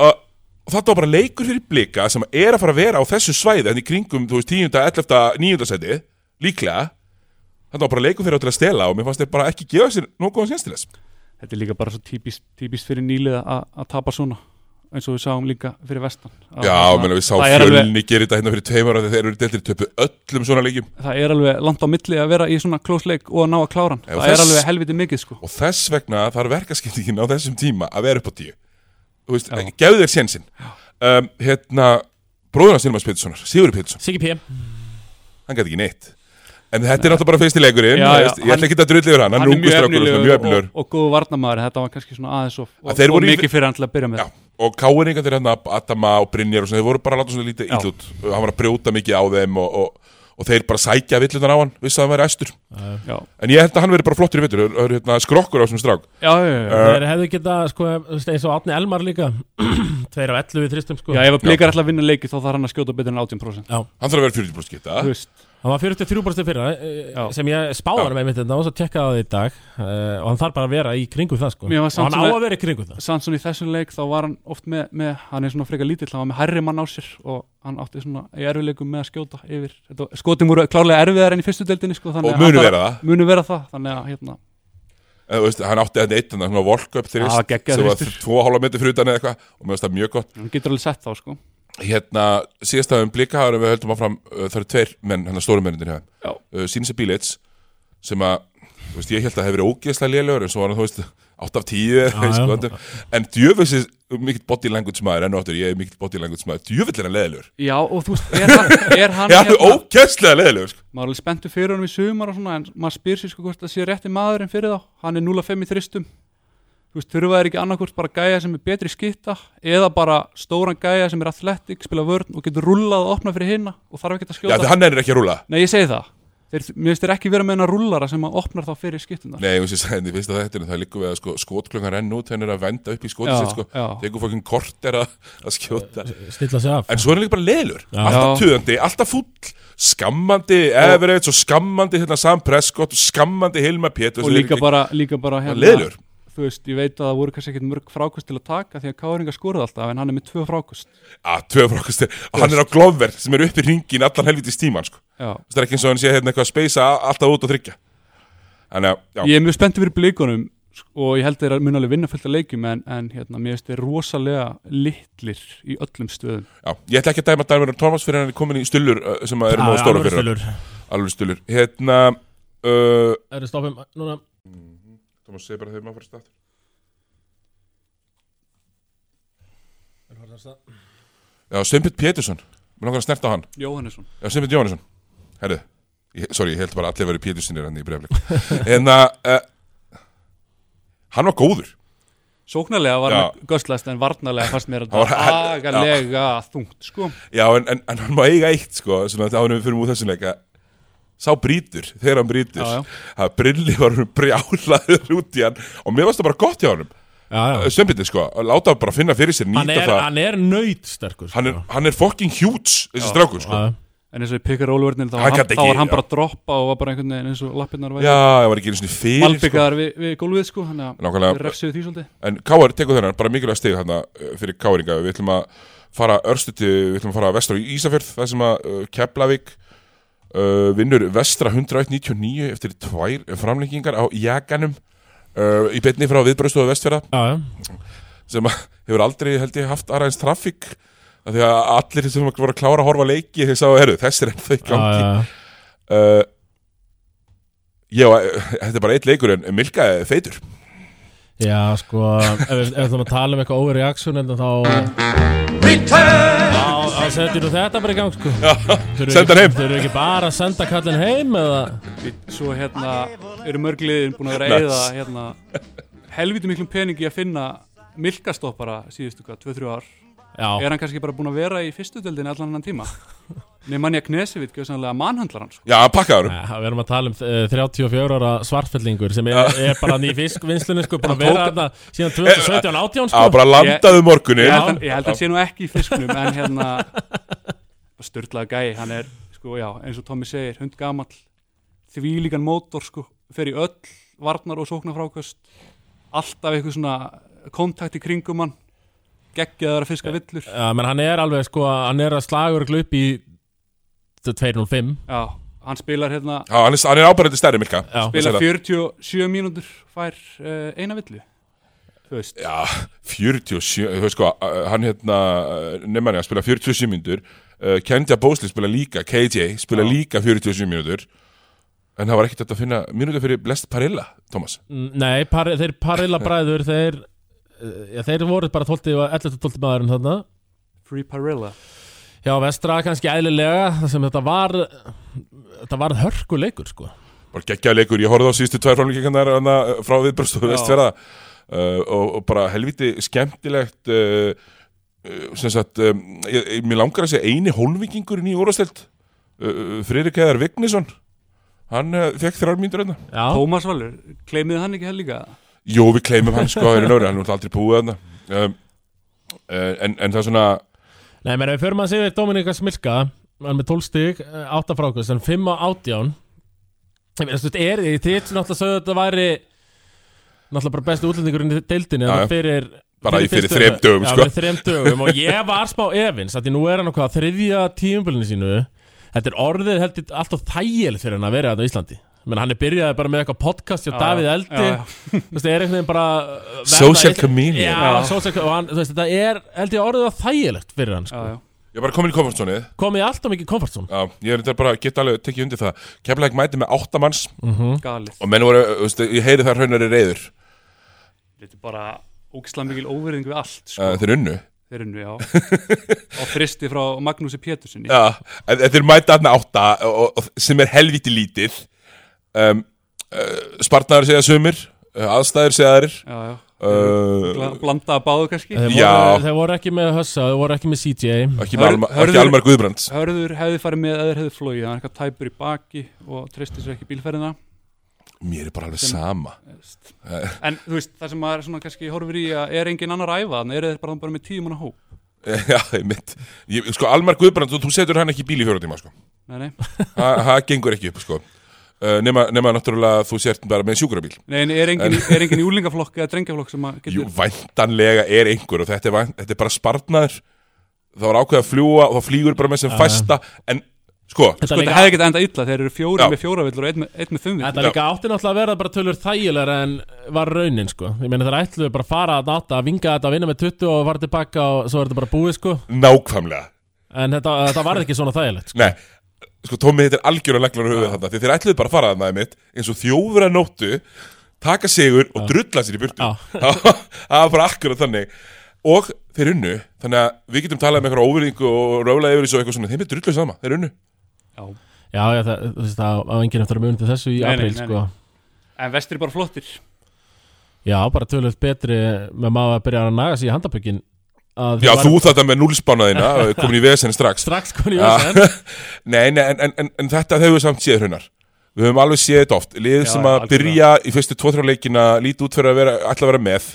og og þetta var bara leikur fyrir blika sem er að fara að vera á þessu svæði en í kringum, þú veist, 10. 11. 9. seti líklega þetta var bara leikur fyrir að stela og mér fannst þeir bara ekki gefa sér nokkuð sénstiles Þetta er líka bara svo típist, típist fyrir nýlið að að tapa svona eins og við sáum líka fyrir vestan. Já, þarna- menn við sáum er fjölni gera þetta hérna fyrir tveimur þegar þeir eru deltir töpu öllum svona leikjum. Það er alveg langt á milli að vera í svona close leik og að ná að klára hann. Það er þess- alveg helviti mikið sko. Og þess vegna þarf verkaskiptingin á þessum tíma að vera upp á tíu. Þú veist, gefðu þér sénsinn. Um, Hérna, bróðurna Silmas Péturssonar Sigurður Pétursson, Siggi P. Hann gæti ekki neitt. En þetta er náttúrulega bara fyrsti leikurinn Já, þú já, veist, Ég hann- ætla ekki að drulli yfir hann, hann er ungu strákur og mjög efnilegur og, og góðu varnamaður þetta var kannski svona aðeins og, og, og í- mikið fyrir hann til að byrja með. Já, og káinninga þeir hérna Adama og Brynjar og svona, þeir voru bara að láta svona lítið Já. ítlut Hann var að brjóta mikið á þeim og, og, og þeir bara sækja villutan á hann Vissi að hann væri æstur. Já, En ég held að hann veri bara flottur í vittur Það er hérna, skrokkur á þessum strák. Já, já, já. Uh, Þeir hefðu geta, sko, eins og Átni Elmar líka. [clears throat] Tveir af 11 við þristum, sko. Já ef að blikar ætla að vinna leiki þá þarf hann að skjóta betur en 18% Já, Hann þarf að vera 40% geta hann var 43% fyrra eh, Já. sem ég spáði hann með mitt þetta og svo tekkaði það í dag eh, og hann þarf bara að vera í kringum það sko. Var og hann á að vera í kringum það. Sansson í þessum leik þá var hann oft með, með hann er svona frekar lítill, hann var með hærri mann á sér og hann átti svona í erfileikum með að skjóta yfir, Þetta, skotin voru klárlega erfiðar enn í fyrstu deildinni sko, þannig Og að munu hann vera það. munu vera það, þannig að hérna, En, þú veist, hann átti þetta eitt þannig að volk upp Já, þrist geggjaður sem var þristur. tvo hálfa metri fyrir utan eða eitthvað og mér finnst það mjög gott. Hann getur alveg sett þá sko hérna síðastafum blika hafa við höldum áfram uh, það eru tveir menn, hann stóru mennindir Já. hérna uh, Sínse Bílits sem að þú veist, ég held að hefur verið ógeðslega lélegur en svo var hann, þú veist, 8 af 10 eða Já, eitthvað, já. sko, en djöfisins mikill body language maður, enn og aftur ég er mikill body language maður, djöfill er hann leðilegur Já, og þú veist, er hann, [laughs] er hann er alveg ógeðslega leðilegur sko. maður er alveg spenntur fyrir hann í sumar og svona en maður spyr sér sko hvort það sé rétti maðurinn fyrir þá hann er 0-5 í þristum þú veist, þurfa þeir ekki annarkvort bara gæja sem er betri skitta eða bara stóran gæja sem er athletic, spila vörn og getur rullað og opna fyrir hinna og þarf ekki að Já, skjóta því hann er ekki að rúla Nei, ég segi það. Þeir, Mér finnst þeir ekki vera með hennar rullara sem að opnar þá fyrir skiptunar Nei, ég finnst að þetta það liggur við að sko, skotklungan renn út henni er að venda upp í skotið sitt sko. já, tekur fokkin kort er að, að skjóta. Stilla sig af. En svo er hann líka bara leðlur Já. Alltaf Já. töðandi, alltaf fúll. Skammandi Everett og skammandi hérna, Sam Prescott og skammandi Hilmar Pétur og líka bara, líka bara hérna, þú veist, ég veit að það voru kannski ekkit mörg frákust til að taka því að Káringa skorði alltaf en hann er með tvö frákust að tvö frákastir og hann er á Glover sem er upp í ringin allan helvitis tíman sko. já. það er ekki eins og hann sé hérna eitthvað að speysa alltaf út og þryggja. Ég er mjög spenntið fyrir blíkunum og ég held þeir að mun alveg vinna fullt að leikjum en, en hérna, mér finnst þeir rosalega litlir í öllum stöðum. Já, ég ætla ekki að dæma Dæmur Thomas fyrir hann er komin í stullur uh, sem að eru nógu stóra fyrir hann alveg stullur. Hérna uh, Það Thomas segir bara þegar maður fyrir stað já, Sveinbjörn Pétursson. Mér langar að snerta á hann. Jóhannesson. Já, Sveinbjörn Jóhannesson. Herðu, ég, sorry, ég held bara að allir verið Péturssonir hann í breyflik [laughs] En að uh, Hann var góður. Sóknarlega var Já. hann göstlast en varnarlega fannst mér að [laughs] Hann var- það agalega þungt sko. Já, en, en, en hann má eiga eitt sko Svona að ánum fyrir múið þessum leika Sá brýtur, þegar hann já. Það brilli var hann brjálaður út í hann Og mér varst það bara gott hjá honum Já, já Sveinbjörn sko, að láta hann bara finna fyrir sér Hann Nýta er, það hann er nöyt sterkur Hann er, hann er fucking huge, þessi strákur sko Já, en eins og í pick-and-roll-vörnir þá, Hann hann- þá var hann já. bara að droppa og var bara einhvern veginn eins og lappirnar Já, ég var ekki einu svona fyrir sko. malbyggaðar við, við gólfið sko þannig að Nákvæmlega. við refsuðu því svolítið En Káar tekur þennan, bara mikilvæg steg þarna uh, fyrir Káringa, við ætlum að fara örstuti, við ætlum að fara vestra í Ísafjörð það sem að uh, Keflavík uh, vinnur vestra 199 eftir tvær framlengingar á Jaganum uh, í betni frá viðbröðstofu vestfjörða já, já. sem að hefur aldrei held ég haft aðræðins trafík. Af því að allir sem voru að klára að horfa leiki þeir sáu, herru, þessi er Já, gangi. Já, já. uh, Já, uh, þetta er bara eitt leikur en Milka er feitur. Já, sko, ef við ef við ætlum að tala um eitthvað overreaction en þá Já, þá setjum við þetta bara í gang, sko? Senda heim. Þau eru ekki bara að senda kallin heim eða? Svo hérna eru mörgliðin búin að vera að eyða hérna helviti miklum peningi að finna milkastoppara síðustu hvað, 2-3 ár Já, er hann kannski bara búin að vera í fyrstu deildin allan annan tíma? [laughs] Nemanja Knesevit, gjössanlega mannhandlar hann sko. Já, pakkaður. Nei, við erum að tala um uh, 34 ára svartfellingur sem er, er bara ný fiskvinnslunni sko, búin að Hann vera þarna síðan 2017 18 Já, sko. bara landaðu morgunin ég held, hann, ég held hann sé nú ekki í fisknum en [laughs] hérna störtlaða gæi, hann er sko, já, eins og Tommy segir, hund gamall þvílíkan mótor sko, fer í öll varnar og sóknarfrákast alltaf eitthvað svona kontakt í kringum hann geggjaðar að fiska villur. Já, menn hann er alveg sko, hann er að slagur upp í 205 já, hann spilar hérna Já, hann er, hann er ábærandi stærri Milka. Já, spilar Ég sé 47 mínútur fær uh, eina villu. Þú veist, Já, 47, þú veist sko, uh, hann hérna, uh, nefnir að spila 47 mínútur. Uh, Kendja Bósli spila líka, KJ spila Já. líka 47 mínútur. En það var ekkert að finna mínútur fyrir Blest Parilla, Thomas. Mm, Nei, par, þeir parilla bræður þeir, já, þeir voru bara 12 og 11 12 maðurinn þarna. Free Parilla. Já, vestra kannski eðlilega þar sem þetta var þetta var hörkuleikur sko. Bara geggjaði leikur, ég horfði á síðustu tvær framlíkingarnar hana, uh, frá viðbröstu Já. vestfjörða uh, og, og bara helviti skemmtilegt uh, uh, sem sagt, um, ég, ég, mér langar að segja eini hólvíkingurinn í úrastelt uh, Friðrik Eðar Vignisson hann uh, fekk þrjár mínútur hérna Já, Tómas Valur, kleimiði hann ekki hel líka Jú, við kleimum hann sko, hann er aldrei búið um, uh, en, en það er svona Nei, menn við förum að segja Dominika Smilka hann með 12 stig, 8 frákvæmst en 5 á 18 Ég meina, þú veist, er þið náttúrulega sögðu að þetta væri náttúrulega bara besti útlendingurinn í deildinni já. fyrir Bara í fyrir þrem dögum, sko. þrem dögum og ég var smá efins að því nú er hann okkar þriðja tíumbölinu sínu Þetta er orðið heldur alltaf þægilegt fyrir hann að vera þetta á Íslandi menn hann er byrjaði bara með eitthvað podcast hjá Já, Davíð Eldi. já, já. þú veist, er einhvern veginn bara Social og veist, þetta er held ég orðið að þægilegt fyrir hann sko. já. Ég er bara komin í komfortzónið komið í alltaf mikið comfort zone Já, ég er bara, get alveg tekið undir það. Keflæk mæti með áttamanns galið. Og menn voru, þú veist, ég heyri þar hraunari reyður Þetta er bara ógislega mikil óverðing við allt sko. uh, Þeir unnu. Þeir unnu, já. [laughs] Á fristi frá Magnúsi Pétursinni Já, en en þeir átta og, og, sem er helviti lítið um, uh, Spartnaður segja sumir uh, aðstæður segja já, já. uh, blanda að báðu kannski Þeir Já. voru, þeir voru ekki með Hössa, þeir voru ekki með CJ ekki, með Hör- Alma, Hörður- ekki Almar Guðbrands Hörður hefði farið með eða hefði flóið hann er eitthvað tæpur í baki og treysti sér ekki í bílferðina mér er bara alveg Sem- sama. Eh. en þú veist það sem maður svona kannski horfir í að er engin annar að æfa þannig eru þeir bara, bara með tíu manna hóp [laughs] já, einmitt ég, sko Almar Guðbrands, þú, setur hann ekki í bíl í fjóra tíma sko. nei, nei. það það gengur ekki upp sko. Uh, nema, nema náttúrulega þú sért bara með sjúkrabíl. Nei en er engin, í- er engin í úlingaflokk eða drengjaflokk sem að [laughs] Jú, getur væntanlega er einhver og þetta er, þetta er bara spartnaður það var ákveð að fljúa og þá flýgur bara með sem Já. fæsta en sko, Þetta sko þetta hefði getað enda illa þeir eru fjóri Já. með fjóra villur og einn með, með fimm þetta líka átti náttúrulega að vera bara tölur þægilegra en var raunin sko. Ég meina þeir ætluðu bara að fara að náta að vinga þetta að vinna með 20 og fara tilbaka og svo er þetta bara búið sko. Nákvæmlega. En þetta, þetta var ekki svona þægilegt sko. Nei, sko Tómi þetta er algjörlega legglar höfuð þarna því þeir ætluðu bara að fara þarna mitt eins og þjófur að nóttu taka sigur og drulla sér í burtu. Já. [laughs] það var bara akkurat þannig. Og þeir unnu, þannig að við getum talað með eitthvað óverðingu og rálaði yfir þessu og eitthvað svona þeim er drulluð sama, þeir unnu. Já. Já, já, það, þú veist, það á enginn eftir að muni til þessu í nei, sko. en vestri bara flottir. Já, bara tölvöld betri með maður að byrja að naga sig í handabökin Já, þú þetta með núlspánaðina [laughs] komin í vesen strax. Strax komin í Já. vesen. [laughs] Nei, nei, en, en, en, þetta hefur við samt séð hrunar Við höfum alveg séð þetta oft. Lið sem að byrja í fyrstu 2-3 leikina líti út fyrir að vera, ætla að vera með.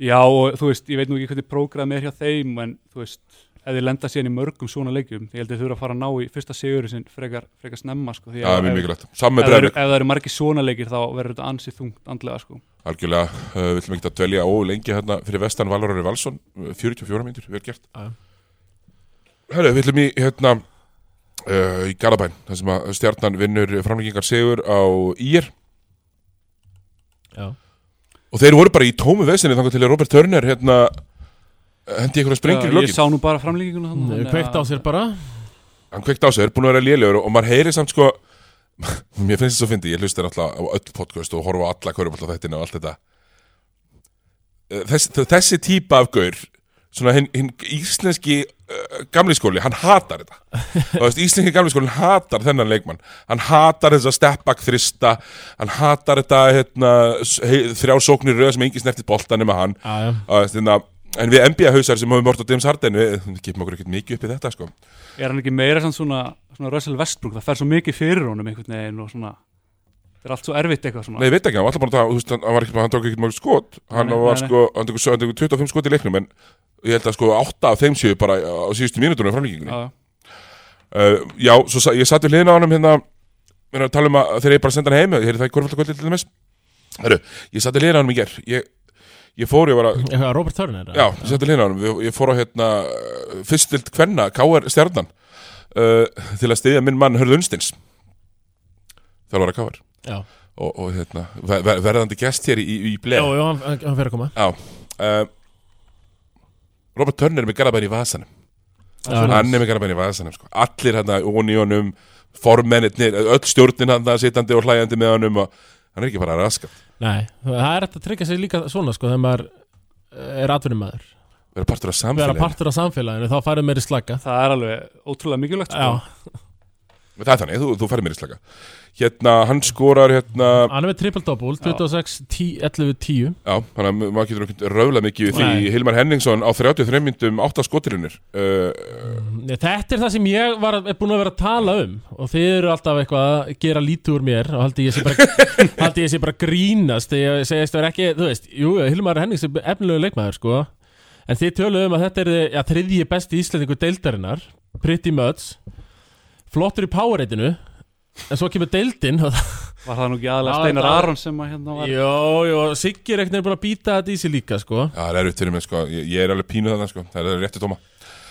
Já og þú veist ég veit nú ekki hvernig prógram er hjá þeim en þú veist ef þið lenda síðan í mörgum svona leikjum ég held að þið þurfa að fara að ná í fyrsta sigur sin frekar, frekar snemma sko því Já, að mjög ef, ef, það eru- breyðleik, ef það eru margir svona leikir þá verður þetta ansið þungt andlega sko. Algjörlega uh, Við ætlum ekki að dvelja ó lengi hérna fyrir vestan Valurari Valsson uh, 44 mínútur, vel gert. Herru, við ætlum í hérna uh, í Garabæn þar sem að stjarnan vinnur framlengingar sigur á IR Já, og þeir voru bara í tómu vesinni þannig til að Robert Turner hérna hendi ykkur að sprengja í lokin ég sá nú bara framlíkinguna Nei, þannig kveikt á að- sér bara. Hann kveikt á sér, búin að vera lélegur og maður heyri samt sko [laughs] mér finnst þetta svo fyndi, ég hlusti náttúrulega á öll podcast og horfa á alla þettina og allt þetta. Eh, Þess, þessi típa af gaur svona hinn hin íslenski uh, gamli skóli, hann hatar þetta. [laughs] Veist, íslenski gamli skóli hatar þennan leikmann. Hann hatar þess að step back þrista hann hatar þetta hérna, þrjá sóknir röð sem engin snertir bolta nema hann. Já, já, og, veist, hérna, en við NBA-hausar sem höfum vort á James Harden við gefum okkur ekkert mikið upp í þetta sko. er hann ekki meira svona, svona Russell Westbrook það fer svo mikið fyrir honum einhvern veginn og svona það er allt svo erfitt eitthvað svona Nei, ég veit ekki, hann var alltaf bara að, þú veist, hann, hann var ekki, hann tók ekki mjög skot, hann Nei, var nei, sko, hann hann tók 25 skot í leiknum, en ég held að sko 8 af þeim séu bara á síðustu mínúturinn framlíkingunni. Já, Uh, já, svo sa- ég satt við hliðina á honum hérna, við erum að tala um að þegar ég bara senda hann heim, ég heyrði það í korfaldakvöldi til dæmis. Herru, ég satt við hliðina á honum í ger, ég, ég fór, ég var að, Eitthvað, Robert Turner já, ég satt við hliðina á honum, ég, fór á hérna, fyrstild kvenna, K.R. Stjarnan, uh, til að stiðja minn mann Hörð Unstins, þjálfara K.R. Já, Og, og hérna, ver, ver- verðandi gest hér í, í, í já, já, hann, hann fyrir að koma Já uh, Robert Turner er með garabæn í vasanum Hann er með garabæn í vasanum sko. Allir hann í honum Formennir, öll stjórnin hann Sittandi og hlæjandi með honum og Hann er ekki bara að raska Nei, það er hægt að tryggja sig líka svona sko þegar maður eh, er atvinnumæður Vera partur af vera samfélaginu. partur af samfélaginu, þá færið meiri slaka. Það er alveg ótrúlega mikilvægt sko. Já, Það er þannig, þú, þú færir mér í slaka Hérna, hann skorar hérna hann er með triple-double 26, 10, 11, 10 Já, þannig að maður getur ekki röfla mikið við Því. Hilmar Henningsson á 33 myndum 8 skotirinnar uh, Nei, Þetta er það sem ég var, er búin að vera að tala um. Og þið eru alltaf eitthvað að gera lítið úr mér og haldi ég sé bara, [laughs] haldi ég sé bara grínast þegar ég segist vera ekki, þú veist, jú, Hilmar Hennings er efnilegu leikmaður, sko. En þið töluðu um að þetta er ja, þriðji besti íslendingu deildarinnar pretty much flottur í power-eitinu en svo kemur deildin [laughs] var það nú ekki aðalega Já, Steinar Aron sem að hérna var Jó, jó, Siggi er ekkert búin að býta þetta í sig líka, sko. Já, það er erfitt fyrir mig sko. Ég, ég er alveg pínuð þannig sko. Það er rétti tóma.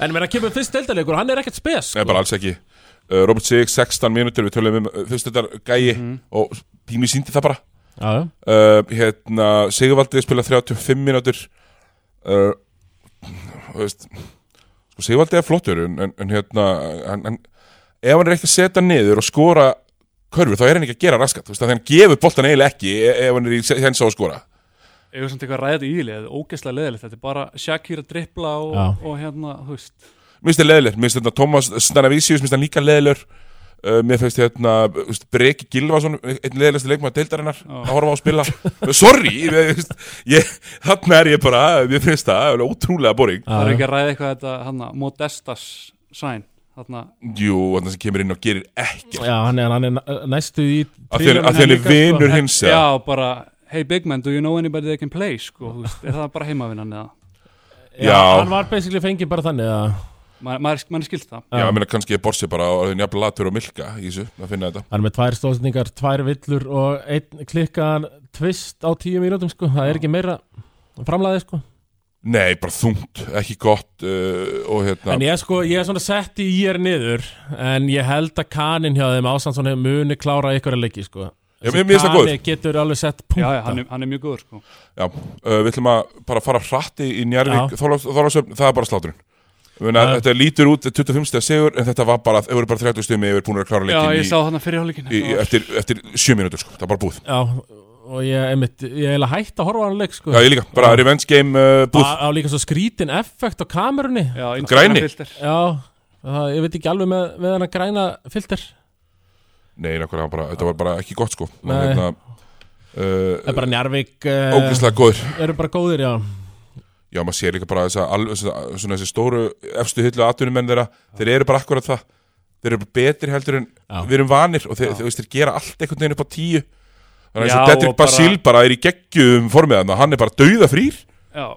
En mér að kemur fyrst deildarleikur, hann er ekkert spes, Nei, sko. bara alls ekki. Uh, Robert Sig, 16 mínútur, við tölum um uh, fyrst þetta gæi Mhm. og Pínu síndi það bara. Já, já, uh, Hérna, Sigvaldi spila 35 mínútur. Uh, þú veist sko, Sigvaldi er flottur en, en, en hérna hann, hann, ef hann er ekki að setja niður og skora körfu, þá er hann ekki að gera raskat. Þú veist, þannig að hann gefur boltan eiginlega ekki e- ef hann er í hens á að skora. Ef við samt eitthvað að ræða þetta ílið, ógeðslega leðilegt þetta er bara Shakir að drippla og, Já. og hérna, þú veist. Minnst er leðileg, minnst þetta Thomas Stanavísius minnst hann líka leðilegur uh, mér finnst hérna Breki Gilvason, einn leðilegsti leikmaður deildarinnar að horfa á að spila. [laughs] Sorry, þarna er ég bara mér finnst það ótrúlega boring. Það er ekki að ræða eitthvað þetta hann Modestas sæn þarna jú, þarna sem kemur inn og gerir ekki Já, hann er, hann er næ- næstu í því hann er vinur hins Já, bara Hey big man, do you know anybody that can play sko, þú veist, er það bara heimavinnan eða? Já, Já. hann var basically fengið bara þannig að maður maður man er skilt það. Já, ég meina kannski er Borsi bara orðin jafn latur og milka í þessu, að finna þetta. Hann er með tvær stóðsendingar, tvær villur og einn klikkaðan tvist á tíu mínútum sko. Það er ekki meira framlæði sko. Nei, bara þungt, ekki gott uh, og hérna En ég sko, ég er svona sett í ég er niður En ég held að kanin hjá þeim Ásansson muni klára ykkur að leiki sko. Já, mér- finnst það góður. Kani getur alveg sett punta Já, já, hann, er, hann er mjög góður sko. Já, uh, við ætlum að bara fara hratti í Njarvík Þorlásöfn, það er bara sláturinn Muna, Já. Þetta lítur út 25 steg sigur en þetta var bara, þau voru bara 30 stumi yfir búin að klára Já, leikin ég í, sá þarna fyrir hálfleikin í, í, eftir, eftir 7 mínútur sko, það er bara búið Já, og ég, einmitt, ég er eiginlega hægt að horfa á hann leik sko. Já, ég líka, bara Já. revenge game uh, búið Á líka svo skrítin effekt á kamerunni Já, Græni. Já, það, ég veit ekki alveg með, með hann að græna filter Nei, nákvæmlega, bara, þetta var bara ekki gott sko og Nei. hérna Það er uh, bara Njarvík uh, Ógæslega góður Eru bara góðir, já Já, maður sér líka bara þess að svona þessi stóru efstu hillu atvinnumenn þeirra þeir eru bara akkurat það þeir eru bara betri heldur en Já. við erum vanir og þeir, Já. þeir, þeir gera allt einhvern veginn upp á tíu þannig að Já, eins og Dedrick og bara- Basíl bara er í geggjum formið að hann er bara dauða frýr Já,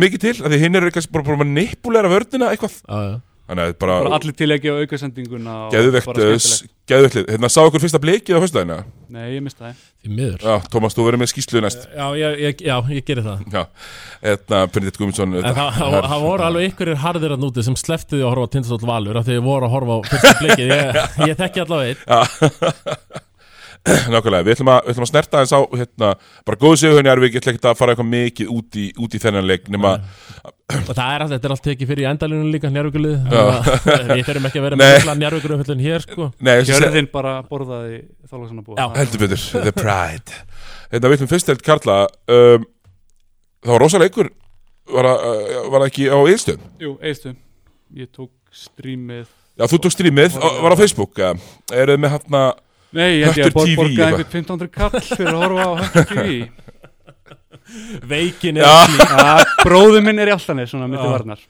mikið til, af því hinn eru kannski bara, bara manipulæra vörnina eitthvað. Já, já. Þannig að þetta er bara bara allir til að gefa aukasendinguna og geðvegt bara skemmtilegt. geðvegt lið. hérna sá okkur fyrsta blikið á höstæðina Nei, ég mista það. Því miður. Já, Tómas, þú verður með skýslu næst. Já, ég, ég, já, ég gerir það. Já, hérna, Benedikt Guðmundsson En það, það, það voru alveg ykkurir harðir að núti sem því að horfa á Tindastóll Valur af því þið voru að horfa á fyrsta blikið ég, ég þekki allavega einn [laughs] [clears throat] Nákvæmlega, við ætlum að, við ætlum að snerta þess á hérna, bara góðu sigur henni Arvík, ég ætla ekki að fara eitthvað mikið út í, út í þennan leik nema, og það er alltaf, þetta er allt tekið fyrir í endalunum líka njárvíkulið við þurfum ekki að vera með [laughs] allar njárvíkulum hér sko. Nei, ég sé- Hjörðin bara borðaði þálagsana búa Já. heldur betur, the pride. Hérna, við ætlum fyrst held Karla um, það var rosalega ykkur var, að, var það ekki á Eilstöðum Jú, eistu Ég tók strímið. Já, þú tók strímið, var á Facebook eruð með hérna Nei, ég held ég að TV borga einhvern 1500 kall fyrir að horfa á Höttur TV [laughs] veikin er Já, bróður minn er í alltanir svona myndi Já. varnar.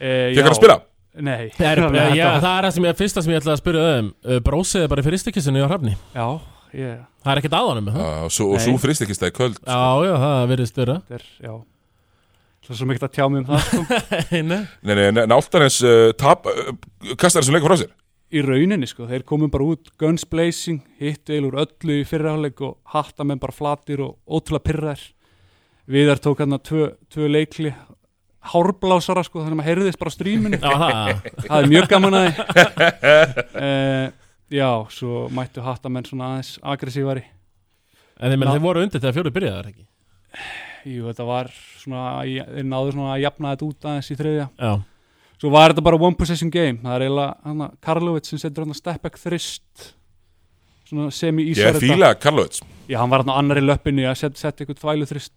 E, Fekk hann að spila? Nei. Það er, það er það sem ég, fyrsta sem ég ætlaði að spyrja um uh, Brósið er bara í fyrstekissinu á hrafni. Já, ég Það er ekkert aðanum með það Já, og svo, ekki stæði kvöld Já, já, það verðist vera. Þetta er, já. Það er svo mikið að tjá mig um það sko. [laughs] Nei, Nei, nei, nei, Náltanens uh, tap, uh, kastar þessum leikur frá sér Í rauninni sko, þeir komum bara út Guns blazing, hittu eil úr öllu í fyrirháleik og hatta menn bara flatir og ótrúlega pyrrar Viðar tók hann tvö, tvö leikli hárblásara sko, þannig að maður heyrðist bara stríminu það er mjög gaman að uh, Já, svo mættu hatta menn svona aðeins aggressívari. En þeir, menn, þeir voru undir þegar fjóri byrjaðar ekki? Jú, þetta var svona, þeir náðu svona að jafna þetta út aðeins í þriðja. Já, Svo var þetta bara one possession game. Það er eiginlega hann Karlovic sem setur hann að step back þrist. Svona semi-ísar Ég fíla Karlovits. Já, hann var hann á annari löppinni að setja set eitthvað þvælu þrist.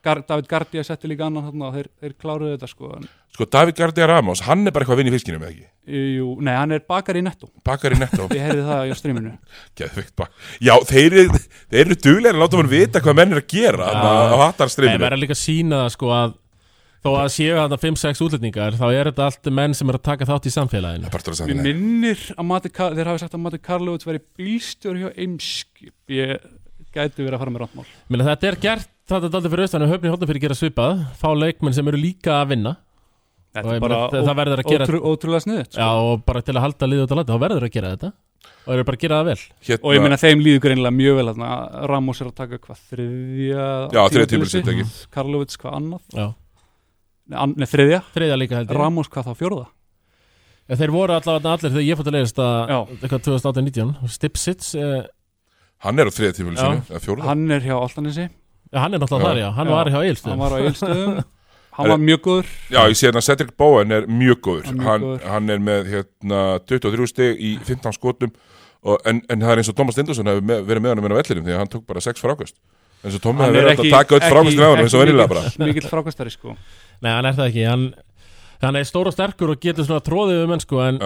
Gar, David Gardia setti líka annan þarna og þeir, þeir kláruðu þetta sko. Sko, David Gardia Ramos, hann er bara eitthvað að vinna í fiskinu með ekki? Jú, Nei, hann er bakar í netto. Bakar í netto. Ég heyrði það í streaminu. [laughs] Geðveikt bak Já, þeir, eru- þeir eru duglega að láta mann vita hvað menn er að gera ja. á hattar Nei, streyminu verða líka að sína það sko að þó að séu þarna 5-6 útlendingar þá er þetta allt menn sem er að taka þátt í samfélaginu. Það að segja minnir að Mati, Ka- þeir hafi sagt að Mati Karlovic væri bílstjóri hjá Eimskip Ég gæti verið að fara með ráttmál Menni, Þetta er gert, þetta er aldrei fyrir austan og höfni hóttan fyrir að gera svipað. Fá leikmenn sem eru líka að vinna. Þetta Og er bara meina, það verður að gera- ótrú, ótrúlega sniðut Já, og bara til að halda liðið út á landi þá verður að gera þetta. Og eru bara að gera það vel. Hérna, Og ég meina þeim líður greinilega mjög vel. Ramos er að taka hvað þriðja Já, þriðja tímabilið tímabilið sitt, ekki? sitt. Karlovic hvað annað. Já. Nei, þriðja. Þriðja líka held ég. Ramos hvað þá fjórða? Ja, Þeir voru allavega allir þegar ég fótt að leiðast að Já. eitthvað 2018-19 Stipsits, eh, Hann er á Já. sinu, eða fjóruða Hann er hjá Altanesi ja, hann er náttúrulega Já. þar já, hann Já. var hjá Hann Eilstöðum var á Eilstöðum [laughs] Hann var mjög góður. Já, ég sé hérna Cedric Bowen er mjög góður. Hann hann, hann er með hérna 23 stig í 15 skotum og, en, en það er eins og Thomas Lindarsson hefur með, verið með hann með vellinum því að hann tók bara 6 frákast. Eins og Tommi Hann hefur er verið að taka öll frákastin á hann eins og venjulega bara. mikill- Mikill frákastari sko Nei, hann er það ekki hann, hann er stór og sterkur og getur svona tróðið um menn sko en.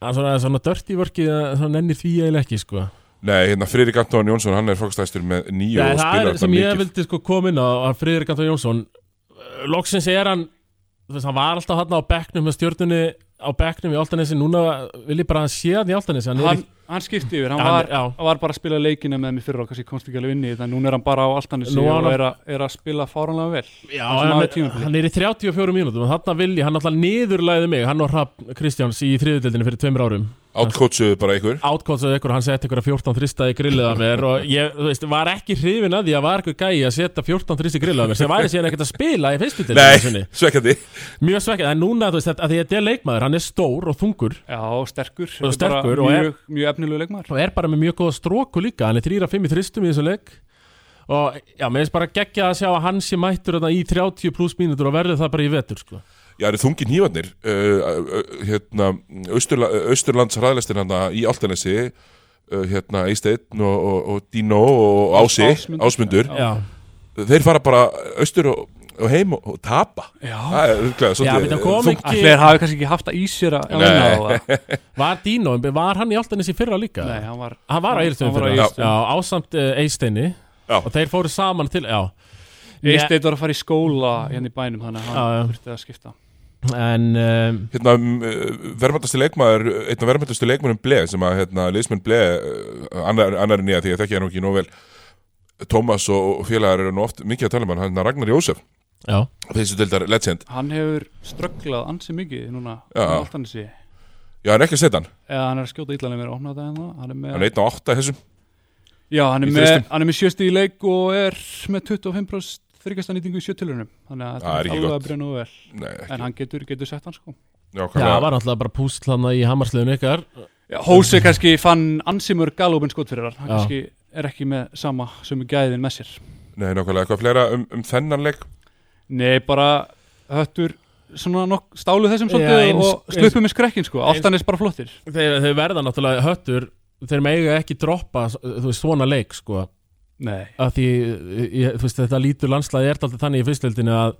Það er svona, svona dört í vörki Það nennir því eiginlega ekki sko. Nei, hérna Friðrik Anton Jónsson, hann er fólkstæstur með nýju og Það spilar er þetta sem ég mikið. vildi sko koma inn á Friðrik Anton Jónsson. Uh, Loksins er hann þú veist, Hann var alltaf hann á bekknum með stjórnunni á bekknum í Altanesi Núna vil ég bara að hann sé hann í Altanesi Hann er hann, í hann skipti yfir, hann var, var bara að spila leikina með mér fyrir og kannski komst ekki alveg inn í þetta en núna er hann bara á á og er, að- er að spila fáranlega vel. Já, sem hann, er, hann er í 34 mínútum og þarna vil ég, hann alltaf niðurlæði mig hann og Hrafn Kristjáns í þriðudeldinu fyrir tveimur árum Átkótsuðu bara ykkur átkváðsaði ykkur, hann setti ykkur að 14 þrista í grillið að mér og ég, þú veist, var ekki hrifin að því að var ykkur gæi að setja 14 þrista í grillið að mér sem væri síðan ekkert að spila í fyrstu deildinni Nei, svekkandi mjög svekkið, en núna, þú veist, að því að þetta er leikmaður hann er stór og þungur. Já, sterkur, Og er sterkur og er- mjög, mjög efnilegu leikmaður. Og er bara með mjög góða stróku líka hann er 3-5 í þristum í þessu leik. Og já, mér finnst bara geggja að sjá að hann sé mættur þarna í 30 pluss mínútur og verður það bara í vetur sko. Já, það eru þungi nývarnir uh, uh, hérna, Austurla, Austurlands hraðlestin hérna í Altanesi uh, hérna Eisteinn og, og, og Dino og Ási, Ásmundur. Ásmundur. Já, þeir fara bara austur og, og heim og, tapa. Já, það er já svolítið Allir hafi kannski ekki haft að það. [laughs] Var Dino, var hann í Altanis í fyrra líka? Nei, hann var hann var á já, ásamt uh, Eisteini Já. og þeir fóru saman til, já. Eisteit var að fara í skóla hérna í bænum þannig að hann þurfti að skipta en um, hérna verðmættastu leikmaður einn af verðmættastu leikmannum Ble sem að hérna, liðsmenn Ble uh, annar, annar nýja því að þekki hann ekki nóg vel. Tómas og, félagar eru nú oft mikið að tala um hann, hann er Ragnar Jósef. Já, þessu dildar legend. Hann hefur strögglað ansi mikið núna Já. á Altanesi já, hann er ekki að setja hann, eða hann er að skjóta ítlanlega mér að opna þetta það hann er með, hann er einn á átta þessum. Já, hann er með, er með sjösti í leik og er með 25% þryggjasta nýtingu í sjötilunum þannig að Það þetta er er alveg að brenna og vel. Nei, ekki, en hann getur, getur sett hann sko. Já, já, það var náttúrulega bara púsl hann í hamarsliðun ykkar. Já, Hósi kannski fann ansimur galopin skot fyrir hann hann Já. kannski er ekki með sama sömu gæðin með sér. Nei, nákvæmlega, eitthvað fleira um, um þennan leik? Nei, bara höttur svona nokk stálu þessum Já, svolítið eins- og sluppu með skrekkin sko. Altanis bara flottir. Þeir, þeir verða náttúrulega höttur. Þeir mega ekki droppa þú veist, svona leik sko að því ég, þú veist, þetta lítur landslagi er alltaf þannig í fyrstöldinu að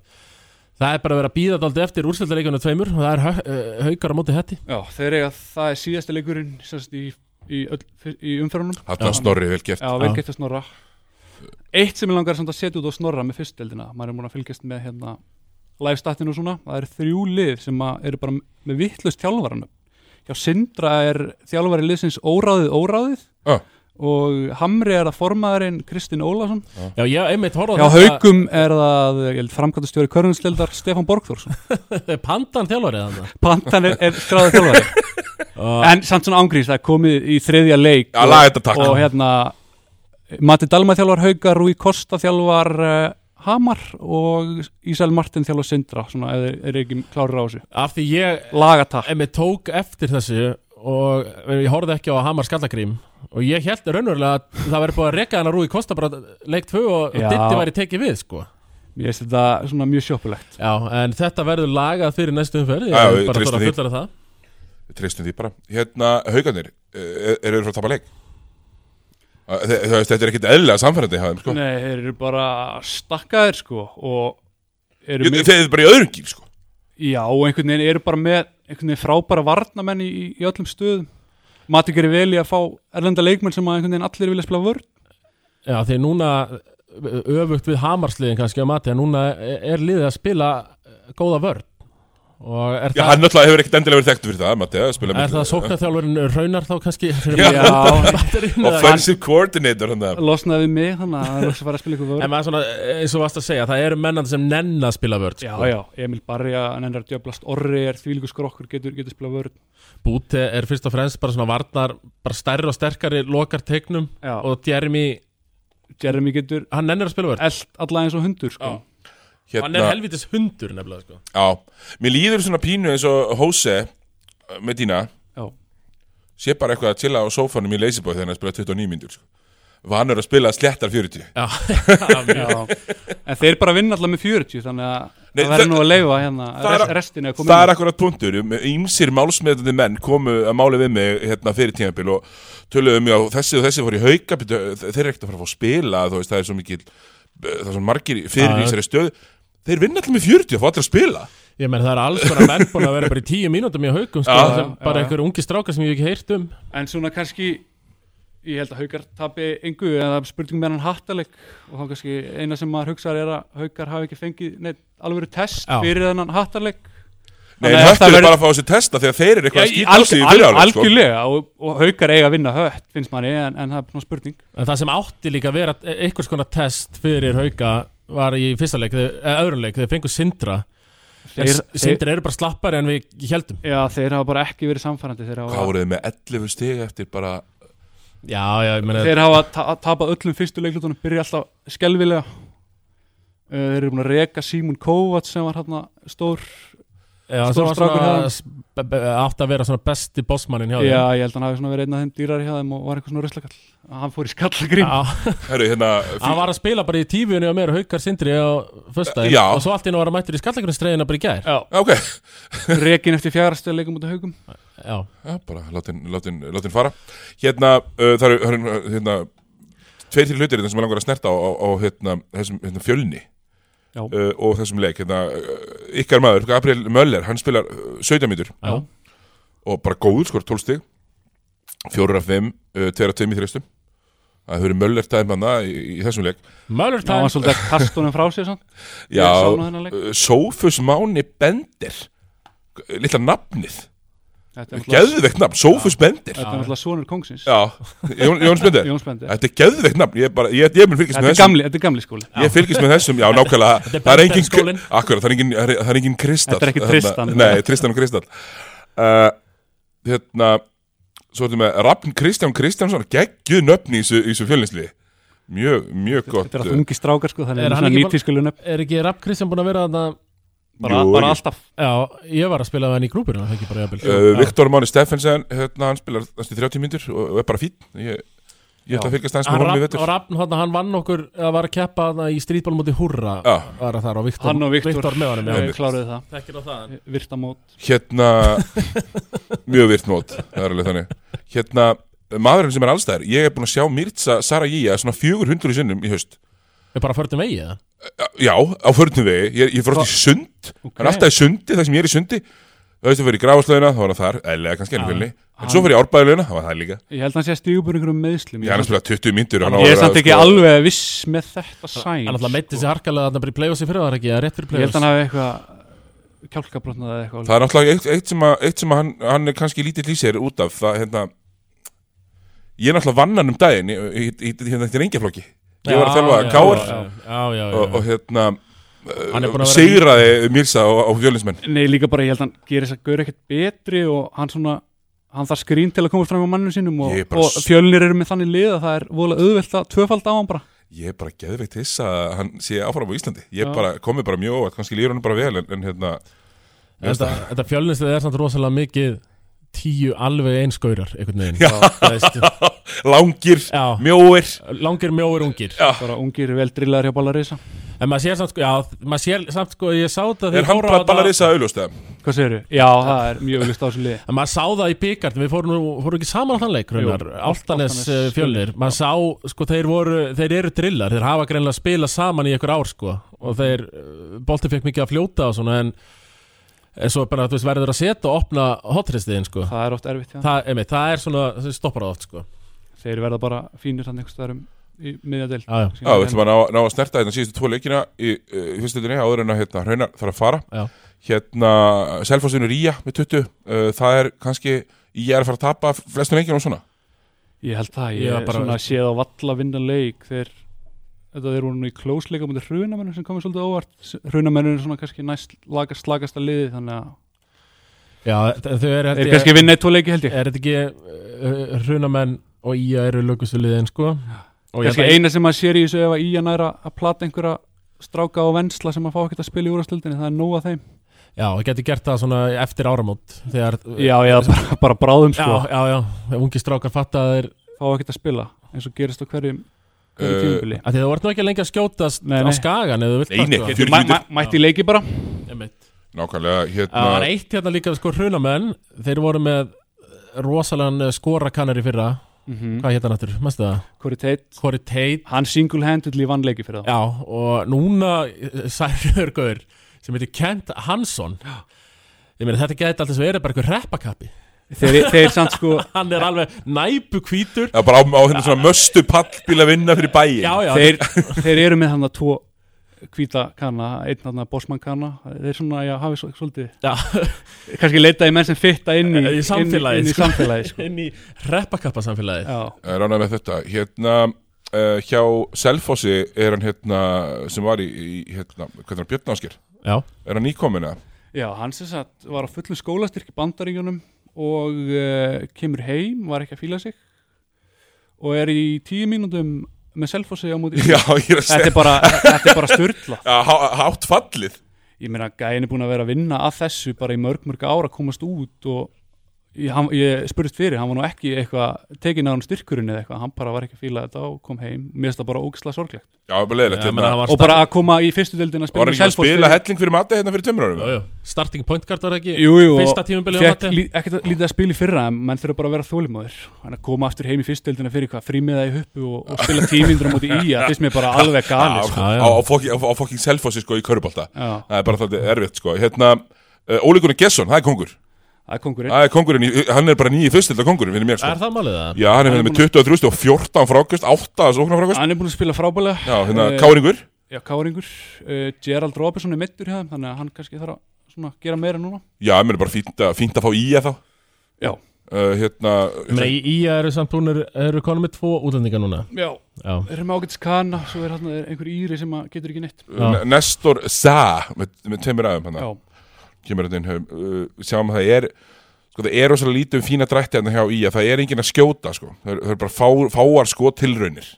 það er bara að vera að býða alltaf eftir úrslöldareikunum tveimur og það er hau, uh, haukar á móti hetti. Já, þeir eiga það er síðasti leikurinn sérst, í, í, öll, í umferðunum. Hann snorri vel gert. Já, vel gett að snorra. Eitt sem ég langar samt að setja út á snorra með fyrstdeldina maður er múin að fylgjast með hérna live statinu og svona, það eru þrjú lið sem að eru bara með vittlust þjálfaranum. Hjá Sindra er þjálfari liðsins óráðið óráðið. Ah. Og Hamri er það formaðurinn Kristinn Ólason. Já, ég einmitt horfði hjá Haukum er það framkvæmtastjóri Körnunslildar Stefán Borgþórsson [laughs] Pandan þjálfarið þannig Pantan er, er skráðið þjálfari. [laughs] Og, en samt svona ángrís, það er komið í þriðja leik Já, laga þetta takk. og hérna Matti Dalma þjálfar Haukar, Rúi Kosta þjálfar uh, Hamar og Ísæl Martin þjálfar Sindra svona, eða er ekki klárir á þessu. Af því ég lagatak einmitt tók eftir þessu og ég horfði ekki á Hamar Skallagrím og ég held raunverulega að það væri búið að reka hann að Rúi Kosta bara leik 2 og, og Já. Ditti væri tekið við sko. Mér finnst þetta svona mjög sjoppulegt. Já, en þetta verður lagað fyrir næstu umferð. Ég Já, er við bara treystum þarf að því. fullera það. Við treystum því bara. Hérna, haugarnir, er, er þeir frá að tapa leik? Þe- Þú veist, þetta er ekkit eðlilega samfærandi hjá þeim, sko. Nei, þeir eru bara stakkaðir sko og eru Jú, með, Þeir eru bara í öðrum gíl, sko. Já, og einhvern veginn eru bara með einhvern veginn frábæra varnamenn í, í öllum stöðum Matti gerir vel í að fá erlenda leikmenn sem að einhvern veginn allir vilja spila vörn. Já, því núna öfugt við Hamarsliðin kannski á mati að núna er liðið að spila góða er Já, það, hann náttúrulega hefur ekkit endilega verið þekktu fyrir það, Matti, að spila er það sóknarþjálfurinn raunar þá kannski? Já, [laughs] [laughs] Offensive coordinator, hann það losnaði við mig þannig að það er loks að spila ykkur vörn En maður svona, eins og varst að segja, það eru mennandi sem nenn að spila vörn Já, sko. já, Emil Barja, nennir að djöblast Orri er þvílíku skrokkur, getur, getur spila vörn Búti er fyrst og fremst bara svona varnar bara stærri og sterkari lokar teiknum. Já, og Jeremy, Jeremy getur hann nennir að spila vörn sko. Hann er helvitis hundur nefnilega sko. Já, mér líður svona pínu eins og Jose uh, með dýna Já. sé bara eitthvað að chilla á sófanum í Lazyboy þegar hann spila 29 myndur sko. Vanur að spila sléttar 40 Já, [laughs] Já. En þeir bara vinna alltaf með 40 Þannig að Nei, það verður nú að leifa hérna það er- rest, koma Það er akkurat punktur, ímsir málsmeðandi menn komu að máli við mig hérna fyrir tímabil og töluðu mjög á þessi og þessi fór í hauka, byrju, þeir eru ekkert að fara að fá að spila, veist, það er svo mikil, það er svo margir fyrir í þessari stöð, þeir vinna allir með 40 og fá allir að spila. Ég menn það er alls konar menn búin að vera bara í tíu mínútum í haugum sko, Já, sem bara einhver ungi strákar sem ég hef ekki heyrt um. En svona kannski ég held að Haukar tapi engu eða spurningum með hann hattaleg og þá kannski eina sem maður hugsaður er að Haukar hafi ekki fengið neitt alvöru test Já. fyrir þennan hattaleg Nei, Þannig að höttur það er verður- bara að fá þessi testa því að þeir eru eitthvað að skýta á sig í fyrirháleik sko. algjörlega og, og Haukar eiga að vinna hött finnst manni en, en það er svona spurning. En það sem átti líka að vera e- einhvers konar test fyrir hauga var í fyrsta leik, eða öðrum leik, þeir fengu Sindra. En þeir, þeir, Sindra eru bara slappari en við heldum já, þeir hafa bara ekki verið samfærandi þeir Hvað hafa, voruð þið með 11 stig eftir bara Já, já, ég meina þeir hafa ta tapað öllum fyrstu leiklutunum byrja alltaf skelvilega þeir eru búin að reka Simon Kovac sem var hérna stór já, sem var strákur svona, hérna. átti að vera svona besti bossmannin hjá já, ég held að hann hafi svona verið einn af þeim dýrar hjá þeim og var eitthvað svona ruslakall. Hann fór í skallagrín Já, Herru, hérna [laughs] hann var að spila bara í tífunni á mér og haukar Sindri á Já. og svo allt í nú var að mættur í skallagrinnstreiðina bara í gær. Já, Ok, [laughs] rekin eftir fjárastöð leikum út af haugum. Já, já, bara látin, látin, látin fara. Hérna, uh, það eru það hérna, tveir til hlutir hérna sem ég langar að snerta á, á, á hérna, þessum hérna, fjölni. Uh, og þessum leik hérna, uh, ykkar maður, Gabriel Möller hann spilar uh, 17 mítur já, og bara góður, skor 12 stig. Fjórar af 5, uh, tveir af 2 í þreistum það hefur verið Möller tæðum hann í, í þessum leik. Möller það var time svolítið að kastunum frá sér samt. Já, Sófus Máni Bender Lilla nafnið er Geðveikt nafn, Sófus Bender þetta er náttúrulega sonur kongsins Já, [laughs] Jón, Jóns Bender Jóns Bendi Þetta er geðveikt nafn, ég, bara, ég, ég mun þetta með er þessum. gamli, þetta er gamli skóli. Ég fylgist með þessum, já nákvæmlega. Það er engin, akkurat, það er engin, er Kristall. Þetta er ekki Þarna- Tristan. Nei, Tristan og Kristall. Uh, Hérna Svo ertu með Rafn Kristján Kristjánsson Geggjuð nöfn í þessu, í þessu fjölninsliði Mjög, mjög gott þetta er alltaf ungi strákar sko þannig Er að nýtískulun Er ekki Rapp Kristján búin að vera þarna bara, Jú, bara ég- alltaf. Já, ég var að spila með hann í grúpinu það er ekki bara jafnvel uh, Viktor Máni Steffensen hérna, Hann spilar næstu 30 mínútur og, og er bara fín Ég, ég ætla að fylgast aðeins með Hann honum í vetur. og Rapp, hann, hann vann okkur að var að keppa þarna í strítbólum múti Húrra Já. var að þar á Viktor hann og Viktor. Með honum, já. við kláruðu það. Þekkir á það virtamót Hérna [laughs] Mjög virt mót Það er alveg þannig. Hérna Maðurinn sem er allstæður Ég er búin að sjá Mirza Sarajía Svona 400 sinnum í haust Við bara förtum vegi það Já, á förnum vegi. Ég, ég fór átt í sund. Okay. Það er alltaf í sundi Það sem ég er í sundi. Það veist að fyrir í gráðslöðina Það var hann þar Eða kannski enn Já. fjölni En svo fyrir í árbæðilöðina Það var það líka. Ég held að hann sé að búin einhverjum meðslum Ég hann að spila 20 myndur ég er samt ekki alveg viss með þetta sæn Hann alltaf meitti sig harkalega þarna bara í play-offs í fyrir það ekki, eða rétt fyrir ég held play-offs að hann hafi eitthvað kjálkabrotnað eða eitthvað. Það er náttúrulega eitt, eitt sem, að, eitt sem að hann, hann er kannski lítill í sér út af það, hérna, Ég er náttúrulega vannan um daginn í hérna eftir engjaflokki Ég var að þjálfa Já, káar Já, já, já, já, og, og hérna vera- Sigraði Mirsa á, á fjölinsmenn Nei, líka bara ég held að hann gerir þess að gaur ekkert betri og hann svona hann þarf skrín til að koma fram á mannum sínum og, og fjölnir eru með þannig lið að það er voðalega auðvelt að tvöfald á hann bara. Ég er bara geðveikt hissa að hann sé áfram á Íslandi. Ég bara, komi bara mjög óvægt, kannski líður hann bara vel en, en hérna, Þetta, þetta fjölnistið er samt rosalega mikið tíu alveg einskaurar einhvern veginn. Já. Það veist, langir, já, mjóir. Langir mjóir ungir. Já. bara ungir vel drillaður hjá Ballarisa. En maður sér samt sko, já, maður sér samt sko, ég sá það Er hann ballarisa auðlust eða? Hvað segirðu? Já, það er mjög auðvist á þessu liði. En maður sá það í byggarn, við fórum, fórum ekki saman á þann leik, Áltanes eh, fjölnir, maður sá, sko, þeir voru, þeir eru drillar, þeir hafa greinlega spilað saman í einhver ár, sko, og þeir, bolti fekk mikið að fljóta og svona, en, en svo bara, þú veist, verður að setja og opna hottristiðin, sko, Það er oft erfitt, já. Það, einmitt, það er svona, það stoppar það oft, sko, Þeir verða bara fínir hann einhvers staðar um í miðjadel já, já, Já, við ætlum að ná, ná að snerta hérna síðustu tvo leikina í, í fyrstöldinni áður en að hérna, Hraunar þarf að fara. Já. Hérna, Selfossinu Ría með 20 uh, Það er kannski, ég er að fara að tapa flestu leikina og svona. Ég held það, Ég ég er bara- svona að séð á valla vinna leik þeir Þetta þeir voru nú í klósleika mútið hrunamennur sem komið svolítið óvart. Hrunamennur er svona kannski næst lagast, lagasta liði þannig að já, þau eru, þeir kannski vinna eitt tvo leiki held ég. Er þetta ekki uh, hrunamenn og Ía eru lögustu liðin, sko, og ég Kannski held að- eina sem maður sér í þessu ef að Ían er að að plata einhverja stráka og vensla sem að fá ekkert að spila í úrastöldinni það er nóg að þeim. Já, ég geti gert það svona eftir áramót Þegar Já, já, bara, bara bráðum já, sko já, já, ungi strákar fatta að þeir fá ekkert að spila eins og gerist á hverjum hverju Uh, tímubili að Því það vart nú ekki lengi að skjótast Nei, á nei. skagan eða vilt það Mæ, mæ, mínútur. Mætti í leiki bara. Nákvæmlega, hérna Það var eitt hérna líka sko hrunamenn. Þeir voru með rosalega skorakannar í fyrra mm -hmm. Hvað hétt hann aftur, mæstu það? Corey Tate. Corey Tate. Hann single-handedly vann leiki fyrir það Já, og núna Særður Gaur sem heitir Kent Hansson. Ég meina þetta gæti alltaf verið bara eitthvað reppakappi. Þeir, þeir samt sko [laughs] hann er alveg næpu hvítur Já, bara á, á hérna svona möstu pallbíla vinna fyrir bæin já, já, þeir, þeir eru með hann að tvo hvíta kanna, einn hann að bossmann kanna þeir svona, já, hafi svo, svolítið já, [laughs] kannski leitaði menn sem fitta inn í, Í samfélagið, inn, í sko. samfélagi sko. inn í [laughs] reppakappa samfélagi já, Ránaði með þetta Hérna uh, hjá Selfossi er hann hérna sem var í, í hérna, er hann, Björn Ásker já, er hann nýkomin eða? já, hann sem sagt var á fullu skólastyrk í bandaríkjunum og uh, kemur heim, var ekki að fíla sig og er í tíu mínútum með selfossi á móti [laughs] Já, ég er að þetta segja. er bara, þetta er bara styrla [laughs] Já, há- hátt fallið. Ég meina gæin er búin að vera að vinna að þessu bara í mörg mörg ára komast út og ég, hann, ég spurðist fyrir, hann var nú ekki eitthvað tekin á hann styrkurinn eða eitthvað, hann bara var ekki að fíla þetta og kom heim, mér finnst það bara ógislega sorglegt. Já, bara leiðilegt Já, menn, hérna. hann var og bara að koma í fyrstu deildin að Var spila ekki að spila helling fyrir mati hérna fyrir tveimur árum? Jú, starting point guard var það ekki Jú, jú, fyrsta og tímabili á fekk Matti lí, ekkert að- lítið að spila í fyrra en menn þurfa bara að vera þólimóðir hann að koma aftur heim í fyrstdeildina fyrir hvað frímiða í huppu og, og spila tímyndur á móti í að finnst mér bara alveg gali sko. Á, á, fokking- á, á fokking Selfossi sko í Körbólta Já, Það er bara þetta erfitt sko. Hérna, uh, Óli Gunnar Gesson, það er kongur það er kongurinn Það er kongurinn, hann er bara nýji fyrstilda kongurinn fyrir mér sko. Er það málið það? Já, hann er hérna með 23 og 14 frákust 8 sóknar frákust. Hann er búin að spila frábælega Já, hérna, Eh, Káringur. Já, Káringur, uh, Gerald Robertson er mittur hjá þeim þannig að hann kannski þarf að svona, gera meira núna. Já, mér er bara fínt að, fínt að fá í eða Já, uh, Hérna Ég meina, í í eru samt búinir, eru konum með tvo útlendinga núna. Já, Já, þeir eru uh, sjáum að það er sko það er rosalega lítið um fína drætti hérna hjá í að það er enginn að skjóta sko. Það er, það er bara fá, fáar sko tilraunir.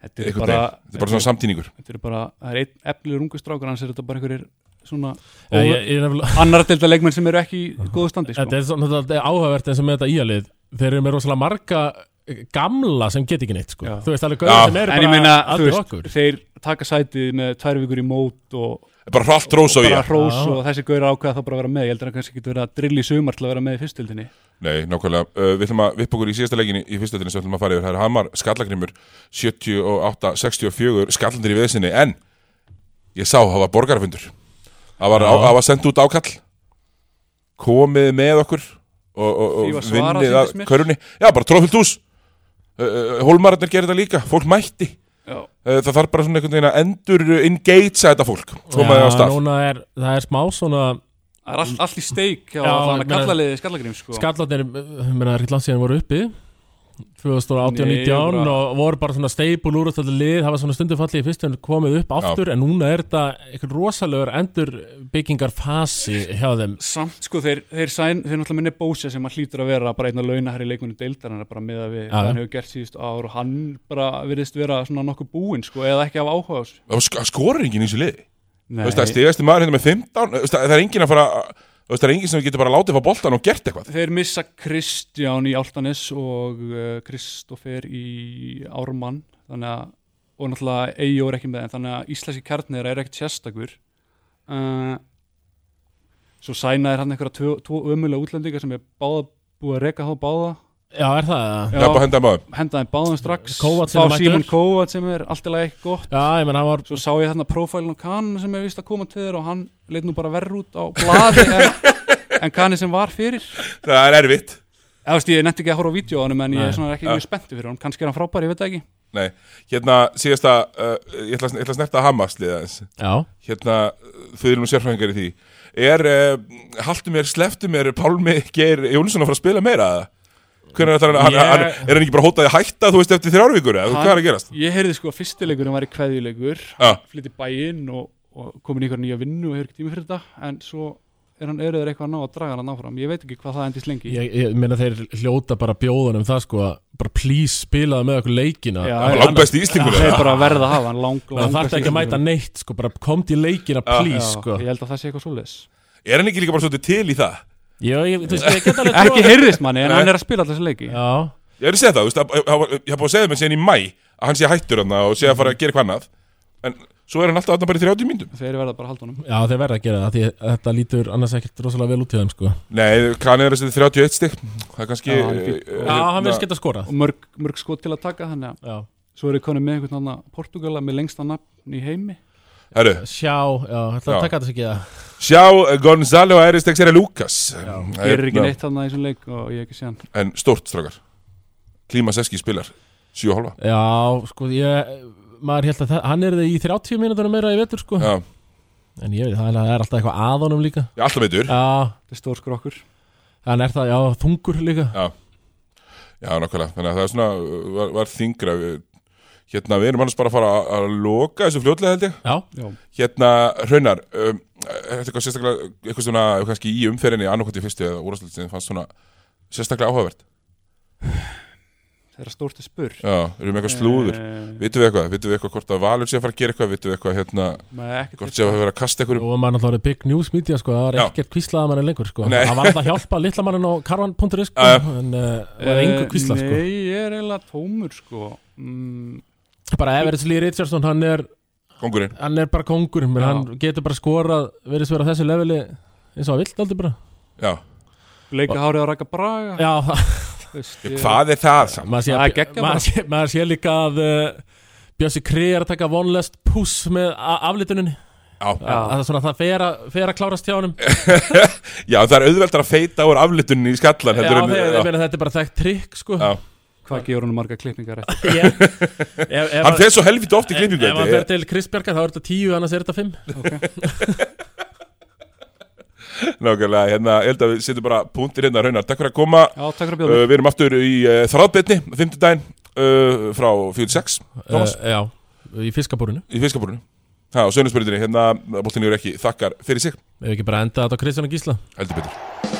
Þetta er bara þetta er bara svona samtíningur. Þetta er bara, það er einn efnilegur ungu strákur hans er þetta bara einhverjir svona annar delta leikmenn sem eru ekki í góðu standi sko. Þetta er svona þetta er áhugavert eins og með þetta íalið. Þeir eru með rosalega marga gamla sem get ekki neitt sko. Þú veist alveg Já. gauðir sem eru bara meina, allir veist, okkur. Þeir taka sætið með tvær vikur í mót og bara bara hrós Já. og þessi gauður ákveða þá bara að vera með. Ég heldur að hann kannski getur verið að drilli í sumar til að vera með í fyrstildinni Nei, nákvæmlega, uh, við ætlum að vippa okkur í síðasta leikinni í fyrstöldinni sem við ætlum að fara yfir, það er Hamar Skallagrimur 78-64 Skallandir í veðsinni, en ég sá, það var borgarafundur. Það var, var sendt út ákall. Komið með okkur og, og, og vinnið að körunni. Já, bara tróðfullt hús Hólmararnir gerir þetta líka, fólk mætti. Já, uh, það þarf bara svona einhvern veginn að endur engagea þetta fólk, á núna er, það er smá svona það er all, all í steik hjá Já, þannig ég meina- að kallaliði skallagrims sko. Skallarnir, ég meina, það er ekki langt síðan voru uppi 2018-19 Nei, bara- og voru bara svona steipul úr þetta lið, það var svona stundum fallið í fyrst en komið upp aftur, en núna er þetta eitthvað rosalegur endur byggingarfasi hjá þeim. Samt sko þeir, þeir, sæn, þeir náttúrulega minni Bósja sem að hlýtur að vera bara einn að launa herri leikmunni deildar hann er bara með að við Já, já. hann hefur gert síðust ár og hann bara virðist vera svona nokkuð búinn sko eða ekki af áhuga á þessu. Það sk- skorur enginn í þessu liði? Nei, Þú veist, það er stigasti maður hérna með 15 þú veist, það er enginn að fara þú veist, það er enginn sem getur bara látið fá boltan og gert eitthvað. Þeir missa Kristján í Áltanes og uh, Kristoffer í Ármann. Þannig að, og náttúrulega Eyjó er ekki með þeim þannig að íslenski kjarnir er ekkert sérstakur. Uh, Svo sænaðir hann einhverja tvo, tvo ömulega útlendinga sem er báða búið að reka þá báða Já, er það? það er bara að henda maður. Hendaði báðum strax. Kovac Fá er mættur. Símon Kovac sem er alltaf ekki gott. Já, ég menn, hann var Svo sá ég þarna prófælun á Kahn sem er vist að koma til þér og hann leit nú bara verð út á blaði en, [laughs] en Kahni sem var fyrir. Það er erfitt. Eða, veist, ég nefndi ekki að horfa á hann en ég Nei. er svona ekki Ja. mjög spenntu fyrir hann kannski er hann frábær, ég veit það ekki. Nei, hérna síðasta uh, ég, ætla, ég ætla að snerta Hamas-lið aðeins. Já, hérna, þau eru nú sérfræðingar í því. Er, uh, haltu mér, sleftu mér Pálmi Geir Jónsson að fara að spila meira eða? Hvernig er, hann, Ég- hann, hann, er hann ekki bara hótaði að hætta þú veist eftir þrjárvíkur eða, hvað er að gerast? Ég heyrði sko að fyrstileikurinn var í kveðjuleikur Já. flytti bæinn og, og komin í ykkur nýja vinnu og hefur ekki tími fyrir þetta en svo er hann eruður eitthvað að ná að draga hann áfram ég veit ekki hvað það endist lengi ég, ég meina þeir hljóta bara bjóðunum það sko að bara please spilaðu með okkur leikina Já, Hann já. er langbæst í Íslingur það er bara að verða að hafa hann lang, Það þarf ekki að mæta neitt sko, bara komt í leikina Já. please sko ég held að það sé eitthvað svoleiðis Er hann ekki líka bara svolítið til í það? Já, ég, þú veist, ég get alveg ekki trúað- heyrðist manni en Nei. hann er að spila alltaf þessi leiki. Já, Ég er að segja það, þú veist, að- að- að- ég hef búin að segja mér síðan í mæ að hann sé hættur hann og sé að fara að gera eitthvað annað. En svo er hann alltaf þarna bara í 30 myndum þeir verða bara að halda honum. Já þeir verða að gera það því að þetta lítur annars ekkert rosalega vel út í þeim sko. Nei, kann er þessi 31 stygg það er kannski Já, hann er fínn. eh, Já, hann hérna- vil sketta skora og mörg, mörg skot til að taka þannig að Já, svo er ég konið með einhvern annan Portugala með lengsta nafn í heimi Herru, Sjá, já, ætla Já. að taka þetta ekki það sjá Gonzalo Aris Texera Lucas. Gerir ekki neitt þarna í þessum leik og ég hef ekki sé hann En stórt, strákar. Klímas Eski spilar 7,5 Já, sko, ég maður held að það, hann er það í 30 mínútur meira í vetur, sko. Já, en ég veit, það er alltaf eitthvað að honum líka. Ég alltaf veitur. Já, Þetta er stór skrokkur. Hann er það, já, þungur líka. Já, já nákvæmlega. Þannig að það er svona, var, var þingra við- Hérna, við erum annars bara að fara að, að loka þessu fljótlega held ég. Já, Já, Hérna, Raunar um, Er þetta eitthvað sérstaklega Eitthvað svona, kannski í umferðinni Annarkvæmt í fyrstu eða úrastlutin Fannst svona sérstaklega áhugavert? Stórt er spur Já, erum við eitthvað slúður? Eh, Vitum við eitthvað, vitum við eitthvað hvort að Valur sé að fara að gera eitthvað? Vitum við eitthvað hérna Hvort sé að vera að kasta eitthvað og maður náttúrulega big news media, sko það var Já. ekkert kvíslaða manni lengur, sko. Nei. það var alltaf að hjálpa litla mannin á karvan.is, sko en uh, það var engu kvísla, sko. Nei, ég er eiginlega tómur sko. Mm, bara Everett Lee Richardson, hann er Kongurinn hann er bara kongur, hann getur bara skorað verið vera á þessu leveli eins og hann vill aldrei bara. Já, Leika hárið á Raka Braga. Já, ég- hvað er það samt? maður sé, að, líka að uh, Bjössi Kree er að taka vonlest puss með aflituninni. Já, Já. það er svona það fer að, fer að klárast hjá honum. [laughs] Já, það er auðveldar að feita úr aflitunni í skallan Já, heldur en- þegar, já. ég meina þetta er bara þekkt trikk sko. Já. Hvað gefur hann marga klippingar eftir? [laughs] Ég- ef, ef, Hann fer svo helviti oft í klippingu Ef hann fer til Krisbjargar þá er þetta tíu annars er þetta fimm. [laughs] Nákvæmlega, hérna, ég held að við setjum bara punktir hérna raunar. Takk fyrir að koma, Já, takk fyrir að uh, bjóða við erum aftur í uh, þráðbyrni Fymtudaginn uh, frá 46 Thomas, uh, Já, í fiskabúrinu. Í fiskabúrinu. Það á sögnarsbyrjunni, hérna, bóltinni eru ekki þakkar fyrir sig. Ef ekki bara enda þetta á Kristján og Gísla. Heldur betur